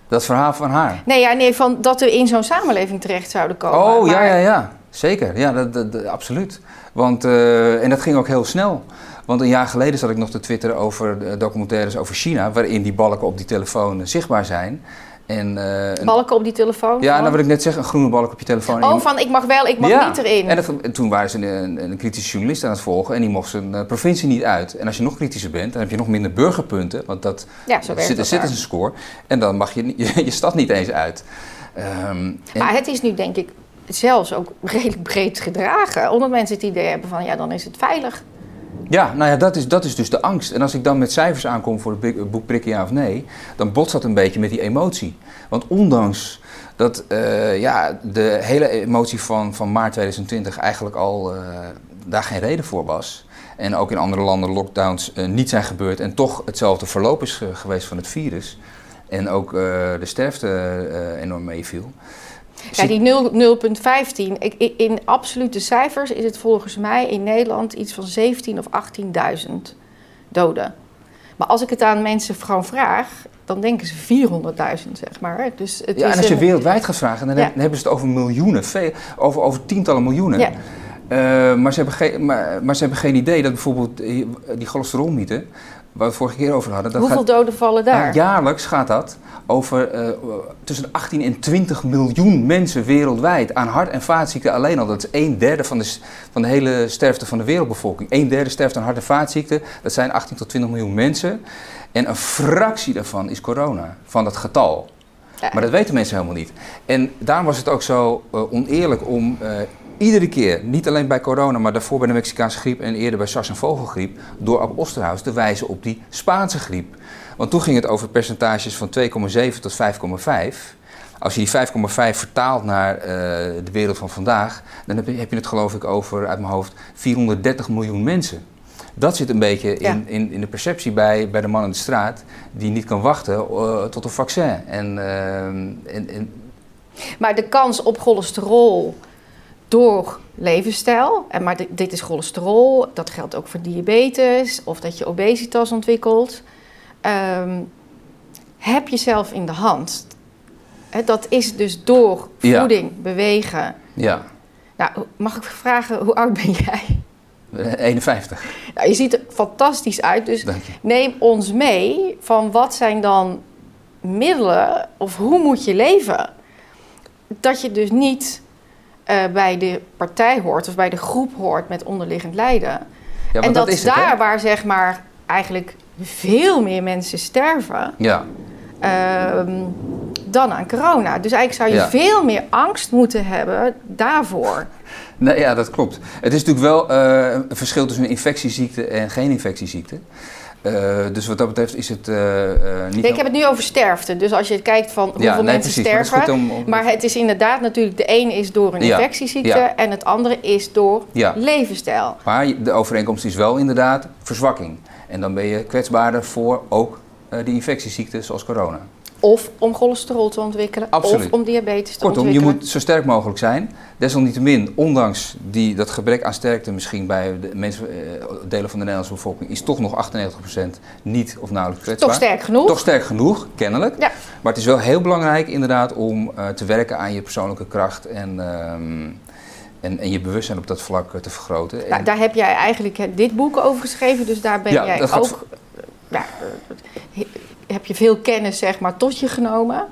Dat verhaal van haar? Nee, ja, nee van dat we in zo'n samenleving terecht zouden komen. Oh, maar... ja, ja, ja. Zeker. Ja, dat, dat, dat absoluut. Want, uh, en dat ging ook heel snel. Want een jaar geleden zat ik nog te twitteren over documentaires over China, waarin die balken op die telefoon zichtbaar zijn. En, uh, balken op die telefoon? Ja, nou wat ik net zeg, een groene balk op je telefoon. Oh, van ik mag wel, ik mag ja. niet erin. En, dat, en toen waren ze een, een, kritische journalist aan het volgen en die mocht zijn uh, provincie niet uit. En als je nog kritischer bent, dan heb je nog minder burgerpunten, want dat ja, zo zit, zit een score. En dan mag je je, je stad niet eens uit. Um, maar het is nu denk ik zelfs ook redelijk breed gedragen. Omdat mensen het idee hebben van ja, dan is het veilig. Ja, nou ja, dat is, dat is dus de angst. En als ik dan met cijfers aankom voor het boek Prikken ja of nee, dan botst dat een beetje met die emotie. Want ondanks dat uh, ja, de hele emotie van, van maart 2020 eigenlijk al uh, daar geen reden voor was. En ook in andere landen lockdowns uh, niet zijn gebeurd en toch hetzelfde verloop is geweest van het virus. En ook de sterfte enorm meeviel. Ja, die 0,15. In absolute cijfers is het volgens mij in Nederland iets van 17 of 18.000 doden. Maar als ik het aan mensen gewoon vraag, dan denken ze 400.000, zeg maar. Dus het ja, is en als je een... wereldwijd gaat vragen, dan, ja. hebben ze het over miljoenen, veel, over, over tientallen miljoenen. Ja. Uh, maar, ze hebben geen, maar, maar, ze hebben geen idee dat bijvoorbeeld die cholesterolmythe, waar we het vorige keer over hadden... Dat Hoeveel gaat, doden vallen daar? Nou, jaarlijks gaat dat over uh, tussen 18 en 20 miljoen mensen wereldwijd aan hart- en vaatziekten alleen al. Dat is een derde van de, van de hele sterfte van de wereldbevolking. Een derde sterft aan hart- en vaatziekten. Dat zijn 18 tot 20 miljoen mensen. En een fractie daarvan is corona, van dat getal. Ja. Maar dat weten mensen helemaal niet. En daarom was het ook zo uh, oneerlijk om uh, iedere keer, niet alleen bij corona, maar daarvoor bij de Mexicaanse griep en eerder bij SARS en vogelgriep, door Ab Osterhaus te wijzen op die Spaanse griep. Want toen ging het over percentages van 2,7 tot 5,5. Als je die 5,5 vertaalt naar uh, de wereld van vandaag, dan heb je, heb je, het geloof ik over, uit mijn hoofd, 430 miljoen mensen. Dat zit een beetje in, ja. in, in, de perceptie bij, bij de man in de straat, die niet kan wachten uh, tot een vaccin. En, uh, en, en... Maar de kans op cholesterol door levensstijl. En maar dit, is cholesterol, dat geldt ook voor diabetes of dat je obesitas ontwikkelt. Ehm, heb je zelf in de hand. Dat is dus door Ja. voeding, bewegen. Ja, Nou, mag ik vragen, hoe oud ben jij? Eh, 51. Nou, je ziet er fantastisch uit, dus neem ons mee van wat zijn dan middelen of hoe moet je leven? Dat je dus niet eh, bij de partij hoort of bij de groep hoort met onderliggend lijden. Ja, en dat, is het, daar waar zeg maar eigenlijk veel meer mensen sterven Ja, ehm, dan aan corona. Dus eigenlijk zou je Ja. veel meer angst moeten hebben daarvoor. nee, ja, dat klopt. Het is natuurlijk wel eh, een verschil tussen een infectieziekte en geen infectieziekte. Eh, dus wat dat betreft is het eh, eh, niet... Nee, ik heb het nu over sterfte. Dus als je kijkt van hoeveel ja, nee, mensen precies. Maar sterven. om- om- Maar het is inderdaad natuurlijk, de ene is door een Ja, infectieziekte ja. en het andere is door Ja. levensstijl. Maar de overeenkomst is wel inderdaad verzwakking. En dan ben je kwetsbaarder voor ook die infectieziekten zoals corona. Of om cholesterol te ontwikkelen, Absoluut. of om diabetes te Kortom, je ontwikkelen. moet zo sterk mogelijk zijn. Desalniettemin, ondanks die, dat gebrek aan sterkte misschien bij de mensen, eh, delen van de Nederlandse bevolking, is toch nog 98% niet of nauwelijks kwetsbaar. Toch sterk genoeg. Toch sterk genoeg, kennelijk. Ja. Maar het is wel heel belangrijk inderdaad om eh, te werken aan je persoonlijke kracht en, ehm, en, en je bewustzijn op dat vlak eh, te vergroten. Nou, En- daar heb jij eigenlijk dit boek over geschreven, dus daar ben Ja, jij ook. Ja, heb je veel kennis zeg maar tot je genomen.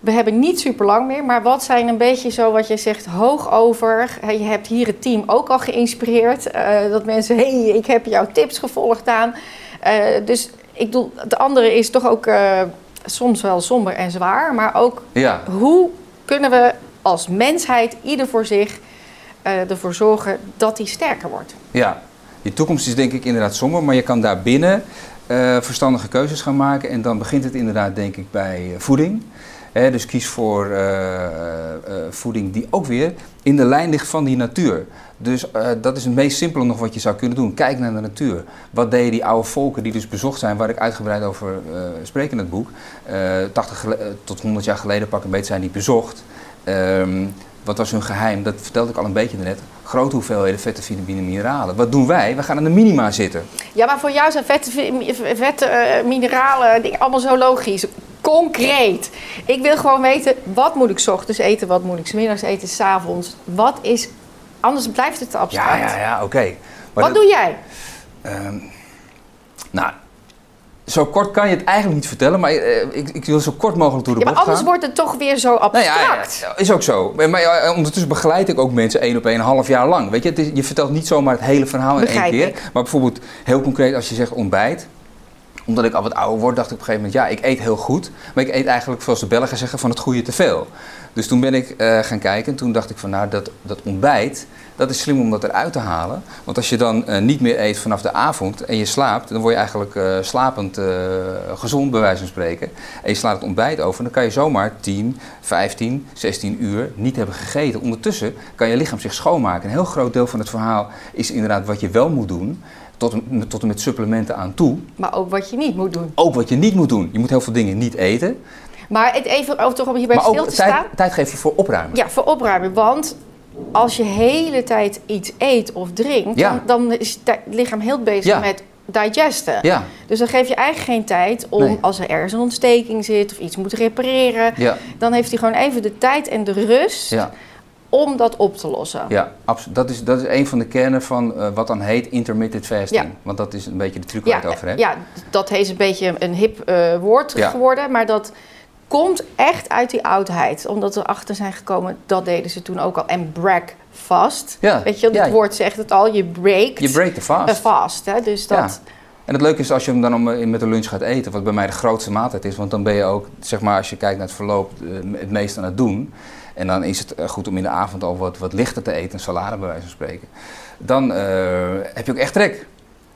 We hebben niet super lang meer, maar wat zijn een beetje zo wat je zegt hoog over? Je hebt hier het team ook al geïnspireerd. eh, dat mensen, hé, hey, ik heb jouw tips gevolgd aan. Eh, dus ik bedoel, de andere is toch ook eh, soms wel somber en zwaar, maar ook ja, hoe kunnen we als mensheid, ieder voor zich, ervoor zorgen dat die sterker wordt? Ja, je toekomst is denk ik inderdaad somber, maar je kan daarbinnen eh verstandige keuzes gaan maken. En dan begint het inderdaad denk ik bij eh, voeding. Dus kies voor eh, voeding die ook weer in de lijn ligt van die natuur. Dus dat is het meest simpele nog wat je zou kunnen doen. Kijk naar de natuur. Wat deden die oude volken die dus bezocht zijn, waar ik uitgebreid over spreek in het boek. Eh 80 gele- eh, tot 100 jaar geleden pak een beetje zijn die bezocht. Ehm, wat was hun geheim? Dat vertelde ik al een beetje net. Grote hoeveelheden vetten, vitamine, mineralen. Wat doen wij? We gaan aan de minima zitten. Ja, maar voor jou zijn vetten, vi- vetten eh, mineralen, allemaal zo logisch. Concreet. Ik wil gewoon weten, wat moet ik 's ochtends eten, wat moet ik 's middags eten, 's avonds. Wat is, anders blijft het te abstract. Ja, ja, ja, oké. Wat dat- doe jij? ehm, nou, zo kort kan je het eigenlijk niet vertellen, maar eh, ik, ik wil zo kort mogelijk door de Ja, maar anders gaan. wordt het toch weer zo Nou abstract. ja, ja, is ook zo. Maar, ja, ondertussen begeleid ik ook mensen één op één, een half jaar lang. Weet je, het is- je vertelt niet zomaar het hele verhaal in Begrijp één keer. ik. Maar bijvoorbeeld, heel concreet, als je zegt ontbijt. Omdat ik al wat ouder word, dacht ik op een gegeven moment, ja, ik eet heel goed. Maar ik eet eigenlijk, zoals de Belgen zeggen, van het goede te veel. Dus toen ben ik eh, gaan kijken en toen dacht ik van, nou, dat, dat ontbijt, dat is slim om dat eruit te halen. Want als je dan eh, niet meer eet vanaf de avond en je slaapt, dan word je eigenlijk eh, slapend eh, gezond, bij wijze van spreken. En je slaat het ontbijt over, dan kan je zomaar 10, 15, 16 uur niet hebben gegeten. Ondertussen kan je lichaam zich schoonmaken. Een heel groot deel van het verhaal is inderdaad wat je wel moet doen, tot en, tot en met supplementen aan toe. Maar ook wat je niet moet doen. Ook wat je niet moet doen. Je moet heel veel dingen niet eten, Maar het even over toch om hierbij stil te tijd, staan. tijd geven voor opruimen. Ja, voor opruimen. Want als je hele tijd iets eet of drinkt, Ja. dan, dan is het lichaam heel bezig Ja. met digesten. Ja, Dus dan geef je eigenlijk geen tijd om, Nee. als er ergens een ontsteking zit of iets moet repareren, dan heeft hij gewoon even de tijd en de rust om dat op te lossen. Ja, absoluut. Dat is, dat is een van de kernen van eh, wat dan heet intermittent fasting. Ja. Want dat is een beetje de truc waar Ja, ik het over heb. ja, dat is een beetje een hip eh, woord Ja. geworden, maar dat komt echt uit die oudheid. Omdat we achter zijn gekomen, dat deden ze toen ook al. En breakfast. Ja, Weet je, het ja. woord zegt het al, je breakt Je break the fast. fast. Hè? Dus dat, Ja. En het leuke is als je hem dan om, eh, met de lunch gaat eten, wat bij mij de grootste maaltijd is. Want dan ben je ook, zeg maar, als je kijkt naar het verloop, eh, het meest aan het doen. En dan is het eh, goed om in de avond al wat, wat lichter te eten, een salade bij wijze van spreken. Dan heb je ook echt trek.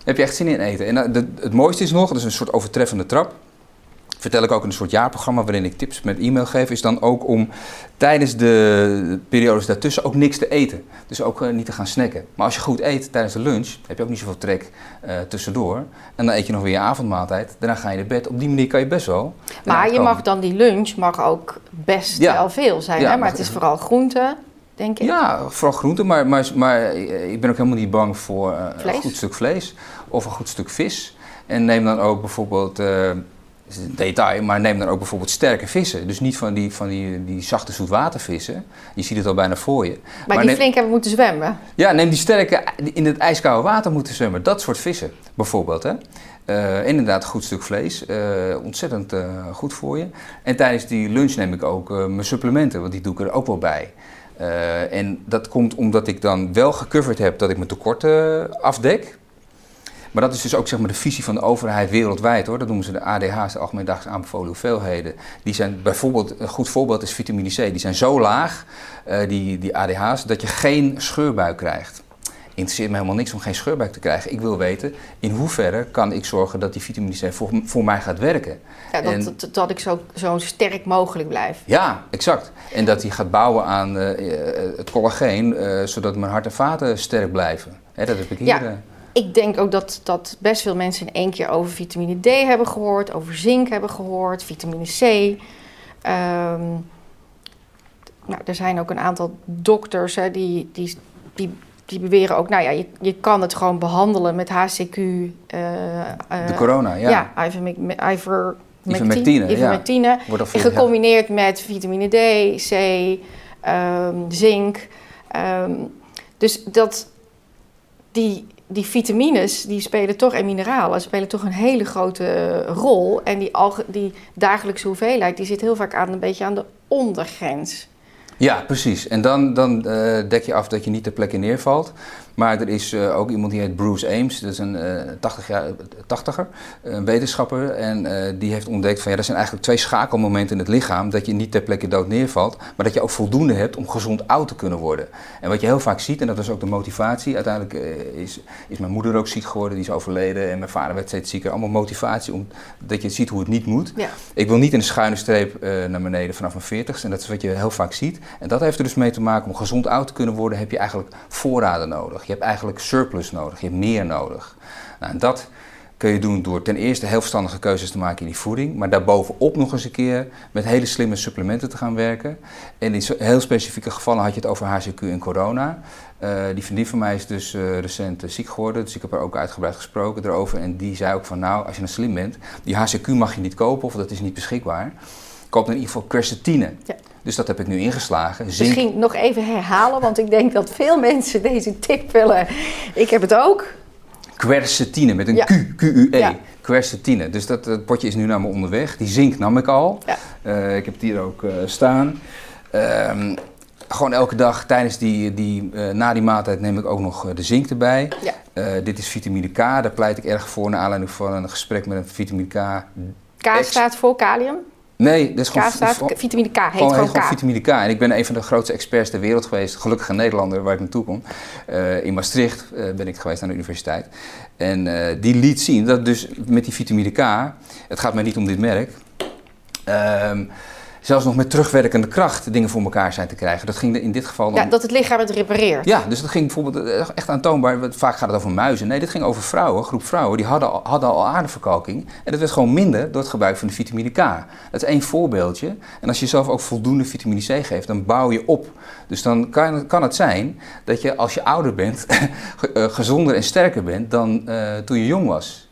Heb je echt zin in eten. En de- het mooiste is nog, dat is een soort overtreffende trap. Vertel ik ook in een soort jaarprogramma waarin ik tips met e-mail geef, is dan ook om tijdens de periodes daartussen ook niks te eten. Dus ook eh, niet te gaan snacken. Maar als je goed eet tijdens de lunch, heb je ook niet zoveel trek eh, tussendoor. En dan eet je nog weer je avondmaaltijd. Daarna ga je naar bed. Op die manier kan je best wel. maar je komen. mag dan die lunch mag ook best Ja. wel veel zijn. Ja, hè? Maar het is vooral groente, denk ik. Ja, vooral groenten, maar, maar, maar ik ben ook helemaal niet bang voor eh, een goed stuk vlees of een goed stuk vis. En neem dan ook bijvoorbeeld, eh, is een detail, maar neem dan ook bijvoorbeeld sterke vissen. Dus niet van die, van die, die zachte zoetwatervissen. Je ziet het al bijna voor je. maar, die neem- flink hebben moeten zwemmen. Ja, neem die sterke die in het ijskoude water moeten zwemmen. Dat soort vissen bijvoorbeeld. Hè? Eh, inderdaad, goed stuk vlees. Eh, ontzettend eh, goed voor je. En tijdens die lunch neem ik ook mijn supplementen, want die doe ik er ook wel bij. En dat komt omdat ik dan wel gecoverd heb dat ik mijn tekorten afdek. Maar dat is dus ook zeg maar, de visie van de overheid wereldwijd hoor. Dat noemen ze de ADH's, de Algemeen Dagelijks Aanbevolen Hoeveelheden. Die zijn bijvoorbeeld, een goed voorbeeld is vitamine C. Die zijn zo laag, eh, die, die ADH's, dat je geen scheurbuik krijgt. Interesseert me helemaal niks om geen scheurbuik te krijgen. Ik wil weten in hoeverre kan ik zorgen dat die vitamine C voor, voor mij gaat werken. Ja, dat, En- dat, dat ik zo, zo sterk mogelijk blijf. Ja, exact. En dat die gaat bouwen aan eh, eh, het collageen, zodat mijn hart en vaten sterk blijven. Hè, dat heb ik hier. Ja. Ik denk ook dat, dat best veel mensen in één keer over vitamine D hebben gehoord, over zink hebben gehoord, vitamine C. Ehm, nou, er zijn ook een aantal dokters hè, die, die, die, die beweren ook, nou ja, je, je kan het gewoon behandelen met HCQ. eh, eh, de corona, ja. ja, ivermec- iver, Ivermectine, ja. ivermectine. Wordt veel- gecombineerd met vitamine D, C, ehm, zink. Ehm, dus dat die, die vitamines die spelen toch en mineralen spelen toch een hele grote rol. En die, die dagelijkse hoeveelheid die zit heel vaak aan een beetje aan de ondergrens. Ja, precies. En dan, dan eh, dek je af dat je niet ter plekke neervalt. Maar er is eh, ook iemand die heet Bruce Ames, dat is een eh 80 jaar, 80er, een wetenschapper. En eh, die heeft ontdekt van ja, er zijn eigenlijk twee schakelmomenten in het lichaam. Dat je niet ter plekke dood neervalt, maar dat je ook voldoende hebt om gezond oud te kunnen worden. En wat je heel vaak ziet, en dat was ook de motivatie. Uiteindelijk eh, is, is mijn moeder ook ziek geworden, die is overleden. En mijn vader werd steeds zieker. Allemaal motivatie, omdat je ziet hoe het niet moet. Ja. Ik wil niet in een schuine streep eh, naar beneden vanaf mijn 40ste. En dat is wat je heel vaak ziet. En dat heeft er dus mee te maken. Om gezond oud te kunnen worden heb je eigenlijk voorraden nodig. Je hebt eigenlijk surplus nodig. Je hebt meer nodig. Nou, en dat kun je doen door ten eerste heel verstandige keuzes te maken in die voeding. Maar daarbovenop nog eens een keer met hele slimme supplementen te gaan werken. En in heel specifieke gevallen had je het over HCQ en corona. Eh, die vriendin van mij is dus eh, recent eh, ziek geworden. Dus ik heb er ook uitgebreid gesproken erover. En die zei ook van nou, als je nou slim bent, die HCQ mag je niet kopen of dat is niet beschikbaar. Koop dan in ieder geval quercetine. Ja. Dus dat heb ik nu ingeslagen. Zink, Misschien nog even herhalen, want ik denk dat veel mensen deze tip willen. Ik heb het ook. quercetine met een Ja. Q, Q-U-E. Ja. Quercetine. Dus dat, dat potje is nu naar me onderweg. Die zink nam ik al. Ja. Eh, ik heb het hier ook eh, staan. Ehm, gewoon elke dag tijdens die, die, eh, na die maaltijd neem ik ook nog de zink erbij. Ja. Dit is vitamine K. Daar pleit ik erg voor naar aanleiding van een gesprek met een vitamine K. K staat voor kalium. Nee, dat is K gewoon, staat, vitamine K heet gewoon, gewoon, heet gewoon K. vitamine K. En ik ben een van de grootste experts ter wereld geweest. Gelukkig een Nederlander waar ik naartoe kom. Eh, in Maastricht eh, ben ik geweest aan de universiteit. En eh, die liet zien dat dus met die vitamine K... Het gaat mij niet om dit merk. ehm, zelfs nog met terugwerkende kracht dingen voor elkaar zijn te krijgen. Dat ging in dit geval dan... Ja, dat het lichaam het repareert. Ja, dus dat ging bijvoorbeeld eh, echt aantoonbaar. Vaak gaat het over muizen. Nee, dit ging over vrouwen, groep vrouwen. Die hadden al, hadden al aderverkalking. En dat werd gewoon minder door het gebruik van de vitamine K. Dat is één voorbeeldje. En als je zelf ook voldoende vitamine C geeft, dan bouw je op. Dus dan kan, kan het zijn dat je als je ouder bent, eh, gezonder en sterker bent dan eh, toen je jong was.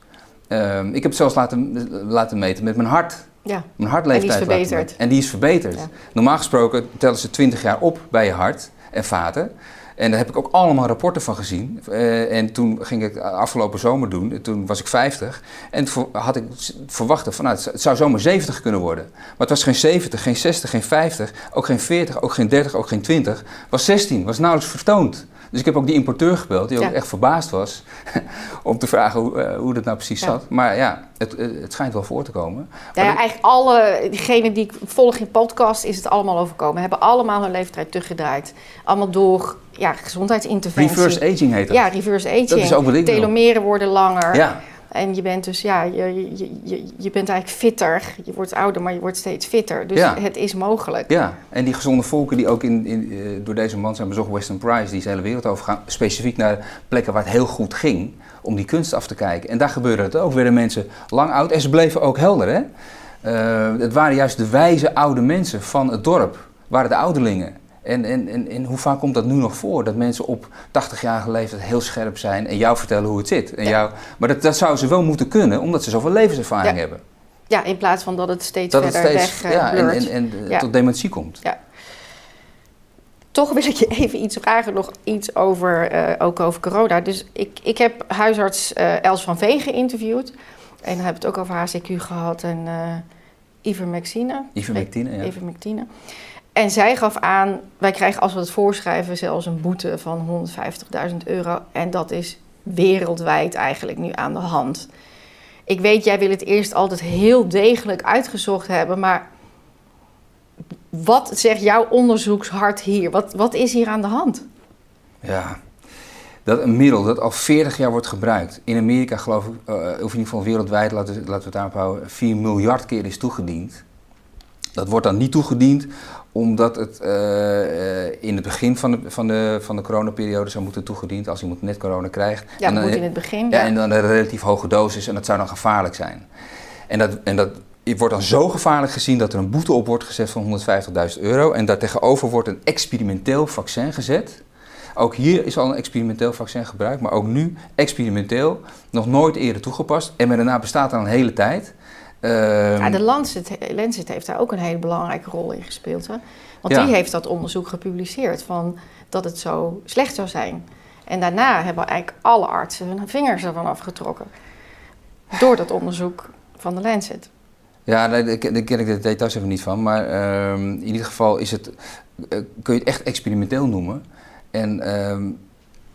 Ehm, ik heb het zelfs laten, laten meten met mijn hart. Ja. Mijn hartleeftijd. En die is verbeterd. En die is verbeterd. Ja. Normaal gesproken tellen ze 20 jaar op bij je hart en vaten. En daar heb ik ook allemaal rapporten van gezien. Eh, en toen ging ik afgelopen zomer doen. Toen was ik 50. En toen had ik verwacht van, nou, het zou zomaar 70 kunnen worden. Maar het was geen 70, geen 60, geen 50, ook geen 40, ook geen 30, ook geen 20. Het was 16, was nauwelijks vertoond. Dus ik heb ook die importeur gebeld, die ook echt verbaasd was. om te vragen hoe, eh, hoe dat nou precies Ja. zat. Maar ja, het, eh, het schijnt wel voor te komen. Ja, ja, eigenlijk alle, diegenen die ik volg in podcast, is het allemaal overkomen. Hebben allemaal hun leeftijd teruggedraaid. Allemaal door ja, gezondheidsinterventie. Reverse aging heet dat. Ja, reverse aging. Dat is ook wat ik. Telomeren worden langer. Ja, En je bent dus, ja, je, je, je, je bent eigenlijk fitter. Je wordt ouder, maar je wordt steeds fitter. Dus Ja. het is mogelijk. ja. En die gezonde volken die ook in, in, eh, door deze man zijn bezocht, Western Price, die is de hele wereld over gaan, specifiek naar plekken waar het heel goed ging, om die kunst af te kijken. En daar gebeurde het ook. Werden mensen lang oud en ze bleven ook helder. Hè? Eh, het waren juist de wijze oude mensen van het dorp, waren de ouderlingen. En, en, en, en hoe vaak komt dat nu nog voor? Dat mensen op 80-jarige leeftijd heel scherp zijn en jou vertellen hoe het zit. En jou, maar dat, dat zouden ze wel moeten kunnen, omdat ze zoveel levenservaring Ja. hebben. Ja, in plaats van dat het steeds Dat het verder steeds weg eh, ja, en, blurt. en, en Ja. tot dementie komt. Toch wil ik je even iets vragen, nog iets over, eh, ook over corona. Dus ik, ik heb huisarts eh, Els van Veen geïnterviewd. En dan we het ook over HCQ gehad en eh ivermectine. Ivermectine, ja. Ivermectine. En zij gaf aan, wij krijgen als we het voorschrijven zelfs een boete van 150.000 euro. En dat is wereldwijd eigenlijk nu aan de hand. Ik weet, jij wil het eerst altijd heel degelijk uitgezocht hebben, maar wat zegt jouw onderzoekshart hier? Wat, wat is hier aan de hand? Ja, dat een middel dat al 40 jaar wordt gebruikt. In Amerika geloof ik, of in ieder geval wereldwijd, laten we, laten we het daarop houden, 4 miljard keer is toegediend. Dat wordt dan niet toegediend omdat het eh, eh, in het begin van de, van, de, van de coronaperiode zou moeten toegediend als iemand net corona krijgt. Ja, En dan- moet in het begin. ja, en dan een relatief hoge dosis en dat zou dan gevaarlijk zijn. En dat, en dat wordt dan zo gevaarlijk gezien dat er een boete op wordt gezet van 150.000 euro. En daartegenover wordt een experimenteel vaccin gezet. Ook hier is al een experimenteel vaccin gebruikt, maar ook nu experimenteel, nog nooit eerder toegepast. En daarna bestaat al een hele tijd. Ehm, Ja, de Lancet, Lancet heeft daar ook een hele belangrijke rol in gespeeld. Hè? Want Ja. die heeft dat onderzoek gepubliceerd van dat het zo slecht zou zijn. En daarna hebben eigenlijk alle artsen hun vingers ervan afgetrokken. Door dat onderzoek van de Lancet. Ja, nee, daar ken daar ken ik de details even niet van. Maar ehm, in ieder geval is het, eh, kun je het echt experimenteel noemen. En ehm,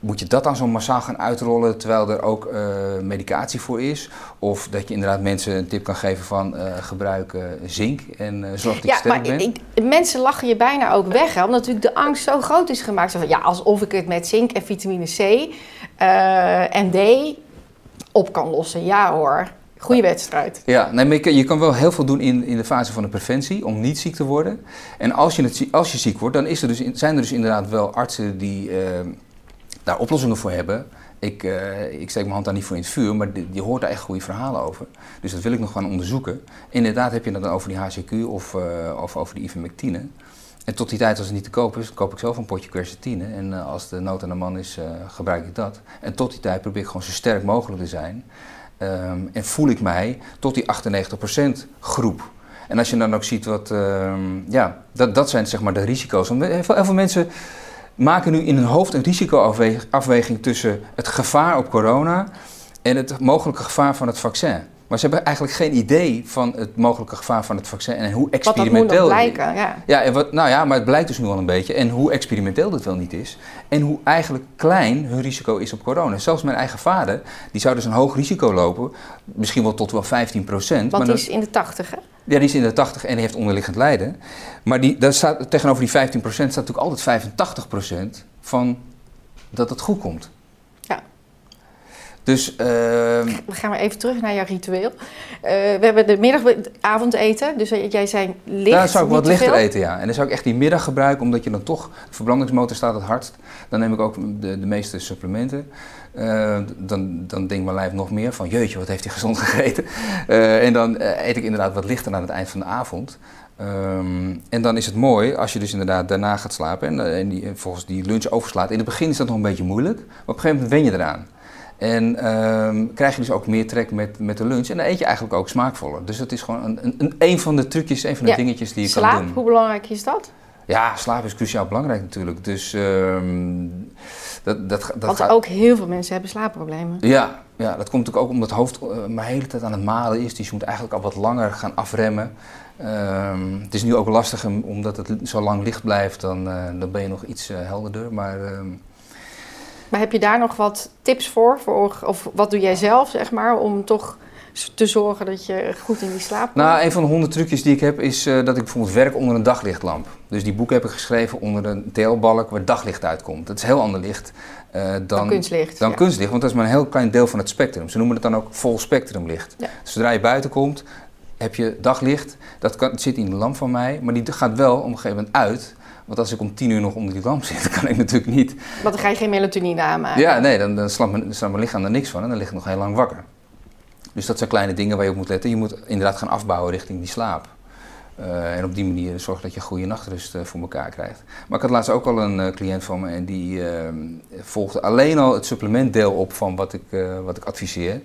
moet je dat dan zo massaal gaan uitrollen terwijl er ook eh, medicatie voor is? Of dat je inderdaad mensen een tip kan geven van eh, gebruik eh, zink en zorg dat je Ja, sterk maar bent? ik, mensen lachen je bijna ook weg. Hè? Omdat natuurlijk de angst zo groot is gemaakt. Zo van, ja, alsof ik het met zink en vitamine C en D op kan lossen. Ja hoor, goede wedstrijd. Ja, nee, maar je, kan, wel heel veel doen in, in de fase van de preventie om niet ziek te worden. En als je, het, als je ziek wordt, dan is er dus, zijn er dus inderdaad wel artsen die daar oplossingen voor hebben. Ik, eh, ik steek mijn hand daar niet voor in het vuur, maar je hoort daar echt goede verhalen over. Dus dat wil ik nog gaan onderzoeken. Inderdaad heb je het dan over die HCQ of, eh, of over die ivermectine. En tot die tijd als het niet te koop is, koop ik zelf een potje quercetine. En eh, als de nood aan de man is, gebruik ik dat. En tot die tijd probeer ik gewoon zo sterk mogelijk te zijn. Ehm, en voel ik mij tot die 98% groep. En als je dan ook ziet wat, ehm, ja, dat, dat zijn zeg maar de risico's. Want heel veel mensen maken nu in hun hoofd een risicoafweging tussen het gevaar op corona en het mogelijke gevaar van het vaccin. Maar ze hebben eigenlijk geen idee van het mogelijke gevaar van het vaccin en hoe Wat dat moet experimenteel blijken. Ja. ja, en wat, nou ja, maar het blijkt dus nu al een beetje. En hoe experimenteel dit wel niet is. En hoe eigenlijk klein hun risico is op corona. Zelfs mijn eigen vader, die zou dus een hoog risico lopen. Misschien wel tot wel 15 procent. Want die is in de 80, hè? Ja, die is in de 80 en die heeft onderliggend lijden. Maar die, daar staat, tegenover die 15 procent staat natuurlijk altijd 85 procent van dat het goed komt. Dus, ehm, We gaan maar even terug naar jouw ritueel. Eh, we hebben de middag avondeten. Dus jij zei licht, Daar zou ik wat te lichter veel. eten, ja. En dan zou ik echt die middag gebruiken, omdat je dan toch... De verbrandingsmotor staat het hardst. Dan neem ik ook de, de meeste supplementen. Eh, dan, dan denkt mijn lijf nog meer van... Jeetje, wat heeft hij gezond gegeten? Eh, en dan eet ik inderdaad wat lichter aan het eind van de avond. Ehm, en dan is het mooi als je dus inderdaad daarna gaat slapen... en, en die, en volgens die lunch overslaat. In het begin is dat nog een beetje moeilijk. Maar op een gegeven moment wen je eraan. En ehm, krijg je dus ook meer trek met, met de lunch. En dan eet je eigenlijk ook smaakvoller. Dus dat is gewoon een, een, een, van de trucjes, een van de Ja. dingetjes die je Slaap, kan doen. hoe belangrijk is dat? Ja, slaap is cruciaal belangrijk natuurlijk. Dus ehm, dat, dat, dat Want gaat... ook heel veel mensen hebben slaapproblemen. Ja, ja, dat komt natuurlijk ook omdat het hoofd eh, maar de hele tijd aan het malen is. Dus je moet eigenlijk al wat langer gaan afremmen. Ehm, het is nu ook lastig om- omdat het zo lang licht blijft, dan, eh, dan ben je nog iets eh, helderder. Maar Maar heb je daar nog wat tips voor? voor? Of wat doe jij zelf, zeg maar, om toch te zorgen dat je goed in die slaap komt? Nou, een van de honderd trucjes die ik heb is eh, dat ik bijvoorbeeld werk onder een daglichtlamp. Dus die boek heb ik geschreven onder een TL-balk waar daglicht uitkomt. Dat is heel ander licht eh, dan, dan kunstlicht. dan ja. kunstlicht, want dat is maar een heel klein deel van het spectrum. Ze noemen het dan ook vol spectrumlicht. Ja. Zodra je buiten komt, heb je daglicht. Dat kan, het zit in de lamp van mij, maar die gaat wel op een gegeven moment uit. Want als ik om tien uur nog onder die lamp zit, kan ik natuurlijk niet. Want dan ga je geen melatonine aanmaken. Ja, nee, dan, dan slaat, mijn, dan slaat mijn lichaam er niks van en dan lig ik nog heel lang wakker. Dus dat zijn kleine dingen waar je op moet letten. Je moet inderdaad gaan afbouwen richting die slaap. en op die manier zorg dat je goede nachtrust voor elkaar krijgt. Maar ik had laatst ook al een cliënt van me en die volgde alleen al het supplementdeel op van wat ik, wat ik adviseer.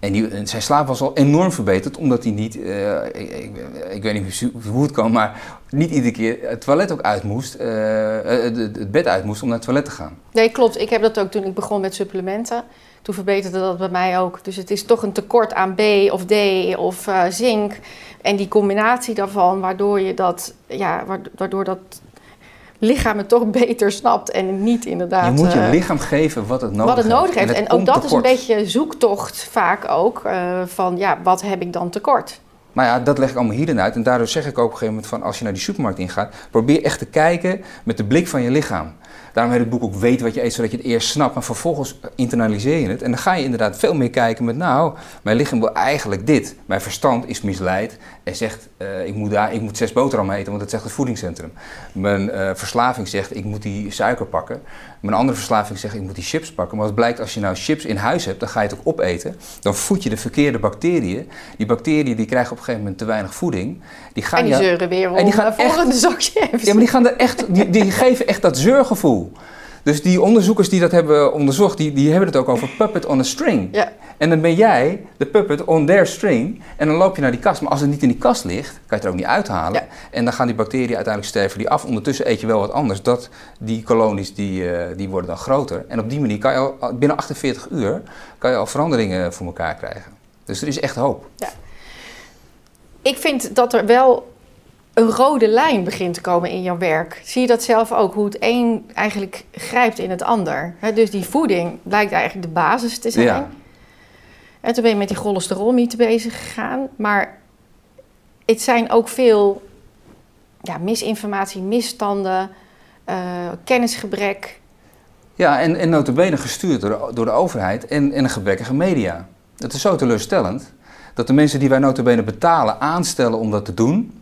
En, die, zijn slaap was al enorm verbeterd, omdat hij niet, uh, ik, ik, weet niet hoe het kan, maar niet iedere keer het toilet ook uit moest, uh, het bed uit moest om naar het toilet te gaan. Nee, klopt. Ik heb dat ook toen ik begon met supplementen. Toen verbeterde dat bij mij ook. Dus het is toch een tekort aan B of D of zink. En die combinatie daarvan, waardoor je dat, ja, waardoor dat lichaam het toch beter snapt en niet inderdaad... Je moet je eh, lichaam geven wat het nodig heeft. Wat het nodig heeft. En, ook dat is een beetje zoektocht vaak ook uh, van ja, wat heb ik dan tekort? Maar ja, dat leg ik allemaal hierin uit. En daardoor zeg ik ook op een gegeven moment van als je naar die supermarkt ingaat, probeer echt te kijken met de blik van je lichaam. Daarom heet het boek ook Weet wat je eet, zodat je het eerst snapt. Maar vervolgens internaliseer je het. En dan ga je inderdaad veel meer kijken met, nou, mijn lichaam wil eigenlijk dit. Mijn verstand is misleid en zegt, uh, ik, moet daar, ik moet zes boterhammen eten, want dat zegt het voedingscentrum. Mijn uh, verslaving zegt, ik moet die suiker pakken. Mijn andere verslaving zegt, ik moet die chips pakken. Maar wat blijkt, als je nou chips in huis hebt, dan ga je het ook opeten. Dan voed je de verkeerde bacteriën. Die bacteriën die krijgen op een gegeven moment te weinig voeding. Die gaan en die zeuren weer om en die gaan volgende zakje Ja, maar die, gaan er echt, die, die geven echt dat zeurgevoel. Dus die onderzoekers die dat hebben onderzocht, die, die hebben het ook over puppet on a string. Ja. En dan ben jij de puppet on their string en dan loop je naar die kast. Maar als het niet in die kast ligt, kan je het er ook niet uithalen. En dan gaan die bacteriën uiteindelijk sterven die af. Ondertussen eet je wel wat anders. Dat, die kolonies die, uh, die worden dan groter. En op die manier kan je al binnen 48 uur kan je al veranderingen voor elkaar krijgen. Dus er is echt hoop. Ja. Ik vind dat er wel een rode lijn begint te komen in jouw werk. Zie je dat zelf ook, hoe het een eigenlijk grijpt in het ander? dus die voeding blijkt eigenlijk de basis te zijn. Ja. En toen ben je met die cholesterolmythe bezig gegaan. Maar het zijn ook veel ja, misinformatie, misstanden, uh, kennisgebrek. Ja, en, en notabene gestuurd door de, door de overheid en, en een gebrekkige media. Dat is zo teleurstellend dat de mensen die wij notabene betalen aanstellen om dat te doen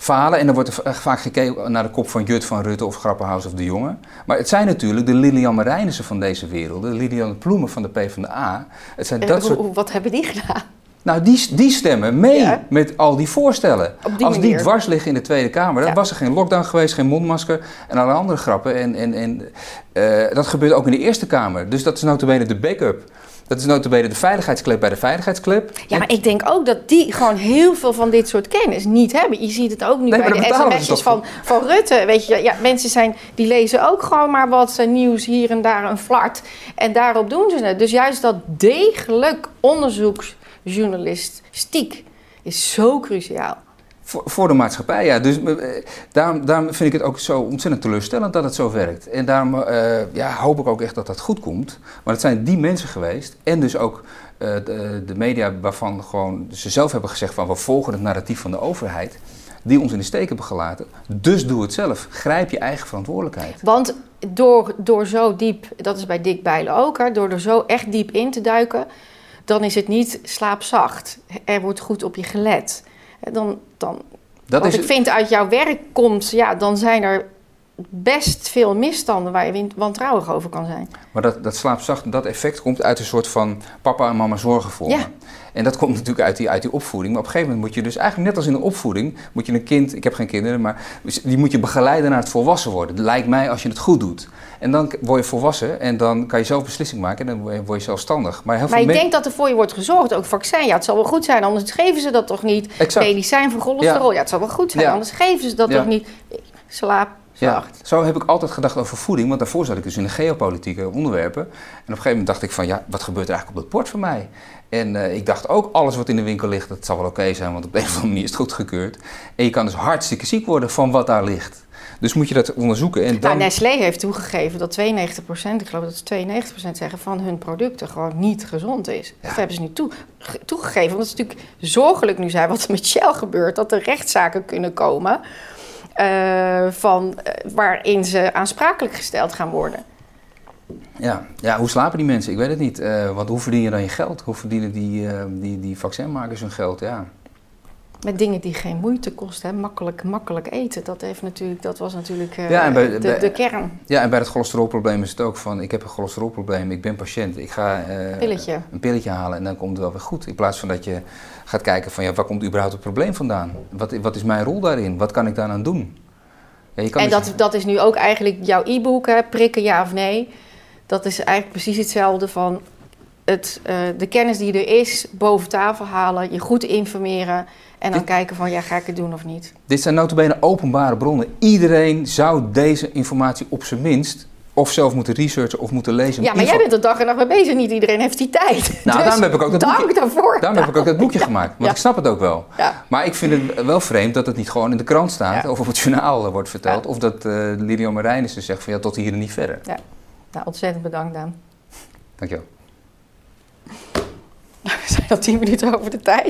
falen. En dan wordt er vaak gekeken naar de kop van Jut, van Rutte of Grappenhaus of de Jonge. Maar het zijn natuurlijk de Lilian Marijnissen van deze wereld, de Lilian Ploemen van de PvdA. Het zijn dat soort... Wat hebben die gedaan? Nou, die, die stemmen mee met al die voorstellen. Die Als die dwars liggen in de Tweede Kamer, dan was er geen lockdown geweest, geen mondmasker en alle andere grappen. En, en, en uh, dat gebeurt ook in de Eerste Kamer. Dus dat is notabene de backup. Dat is notabene de veiligheidsclub bij de veiligheidsclub. Ja, maar ik denk ook dat die gewoon heel veel van dit soort kennis niet hebben. Je ziet het ook nu bij de sms'jes van, van Rutte. Weet je, ja, mensen zijn, die lezen ook gewoon maar wat uh, nieuws hier en daar een flart. En daarop doen ze het. Dus juist dat degelijk onderzoeksjournalistiek is zo cruciaal. Voor, voor de maatschappij, ja. Dus uh, daarom, daarom vind ik het ook zo ontzettend teleurstellend dat het zo werkt. En daarom uh, ja, hoop ik ook echt dat dat goed komt. Maar het zijn die mensen geweest en dus ook uh, de, de, media waarvan gewoon ze zelf hebben gezegd van we volgen het narratief van de overheid. Die ons in de steek hebben gelaten. Dus doe het zelf. Grijp je eigen verantwoordelijkheid. Want door, door zo diep, dat is bij Dick Bijlen ook, hè, door er zo echt diep in te duiken, dan is het niet slaapzacht. Er wordt goed op je gelet dan, dan dat wat ik vind uit jouw werk komt, ja, dan zijn er best veel misstanden waar je wantrouwig over kan zijn. Maar dat, dat slaapzacht, dat effect komt uit een soort van papa en mama zorgen voor ja. En dat komt natuurlijk uit die, uit die opvoeding. Maar op een gegeven moment moet je dus eigenlijk net als in de opvoeding, moet je een kind, ik heb geen kinderen, maar die moet je begeleiden naar het volwassen worden. Dat lijkt mij als je het goed doet. En dan word je volwassen en dan kan je zelf beslissing maken en dan word je zelfstandig. Maar, heel maar ik denk dat er voor je wordt gezorgd, ook vaccin. Ja, het zal wel goed zijn, anders geven ze dat toch niet. Exact. Medicijn voor cholesterol, ja. het zal wel goed zijn, anders geven ze dat toch niet. Slaap, ja, zo heb ik altijd gedacht over voeding, want daarvoor zat ik dus in de geopolitieke onderwerpen. En op een gegeven moment dacht ik van, ja, wat gebeurt er eigenlijk op het bord van mij? En uh, ik dacht ook, alles wat in de winkel ligt, dat zal wel oké zijn, want op een of andere manier is het goedgekeurd. En je kan dus hartstikke ziek worden van wat daar ligt. Dus moet je dat onderzoeken. En dan... nou, Nestlé heeft toegegeven dat 92%, ik geloof dat ze 92% zeggen, van hun producten gewoon niet gezond is. Dat hebben ze nu toe, toegegeven. Het is natuurlijk zorgelijk nu zijn wat er met Shell gebeurt, dat er rechtszaken kunnen komen. Uh, van, uh, waarin ze aansprakelijk gesteld gaan worden. Ja. ja, hoe slapen die mensen? Ik weet het niet. Uh, want hoe verdien je dan je geld? Hoe verdienen die, die, die vaccinmakers hun geld? Ja. Met dingen die geen moeite kosten, hè. Makkelijk, makkelijk eten. Dat, heeft natuurlijk, dat was natuurlijk eh, Ja, en bij- de, bij- de kern. Ja, en bij het cholesterolprobleem is het ook van, ik heb een cholesterolprobleem, ik ben patiënt, ik ga eh, Pilletje. een pilletje halen en dan komt het wel weer goed. In plaats van dat je gaat kijken van, ja, waar komt überhaupt het probleem vandaan? Wat, wat is mijn rol daarin? Wat kan ik daaraan doen? Ja, je kan En dus- dat, dat is nu ook eigenlijk jouw e-book, hè, prikken ja of nee. Dat is eigenlijk precies hetzelfde van het, eh, de kennis die er is boven tafel halen, je goed informeren en dan Dit- kijken van ja, ga ik het doen of niet. Dit zijn notabene openbare bronnen. Iedereen zou deze informatie op zijn minst of zelf moeten researchen of moeten lezen. Ja, maar jij bent er dag en nacht mee bezig. Niet iedereen heeft die tijd. Nou, Dus daarom heb ik ook dat dank boekje- daarvoor. Daarom heb ik ook dat boekje gemaakt, want Ja. ik snap het ook wel. Ja. Maar ik vind het wel vreemd dat het niet gewoon in de krant staat Ja. of op het journaal eh, wordt verteld. Ja. Of dat eh Lilian Marijnissen zegt van ja, tot hier en niet verder. Nou, ontzettend bedankt dan. Dankjewel. We zijn al tien minuten over de tijd.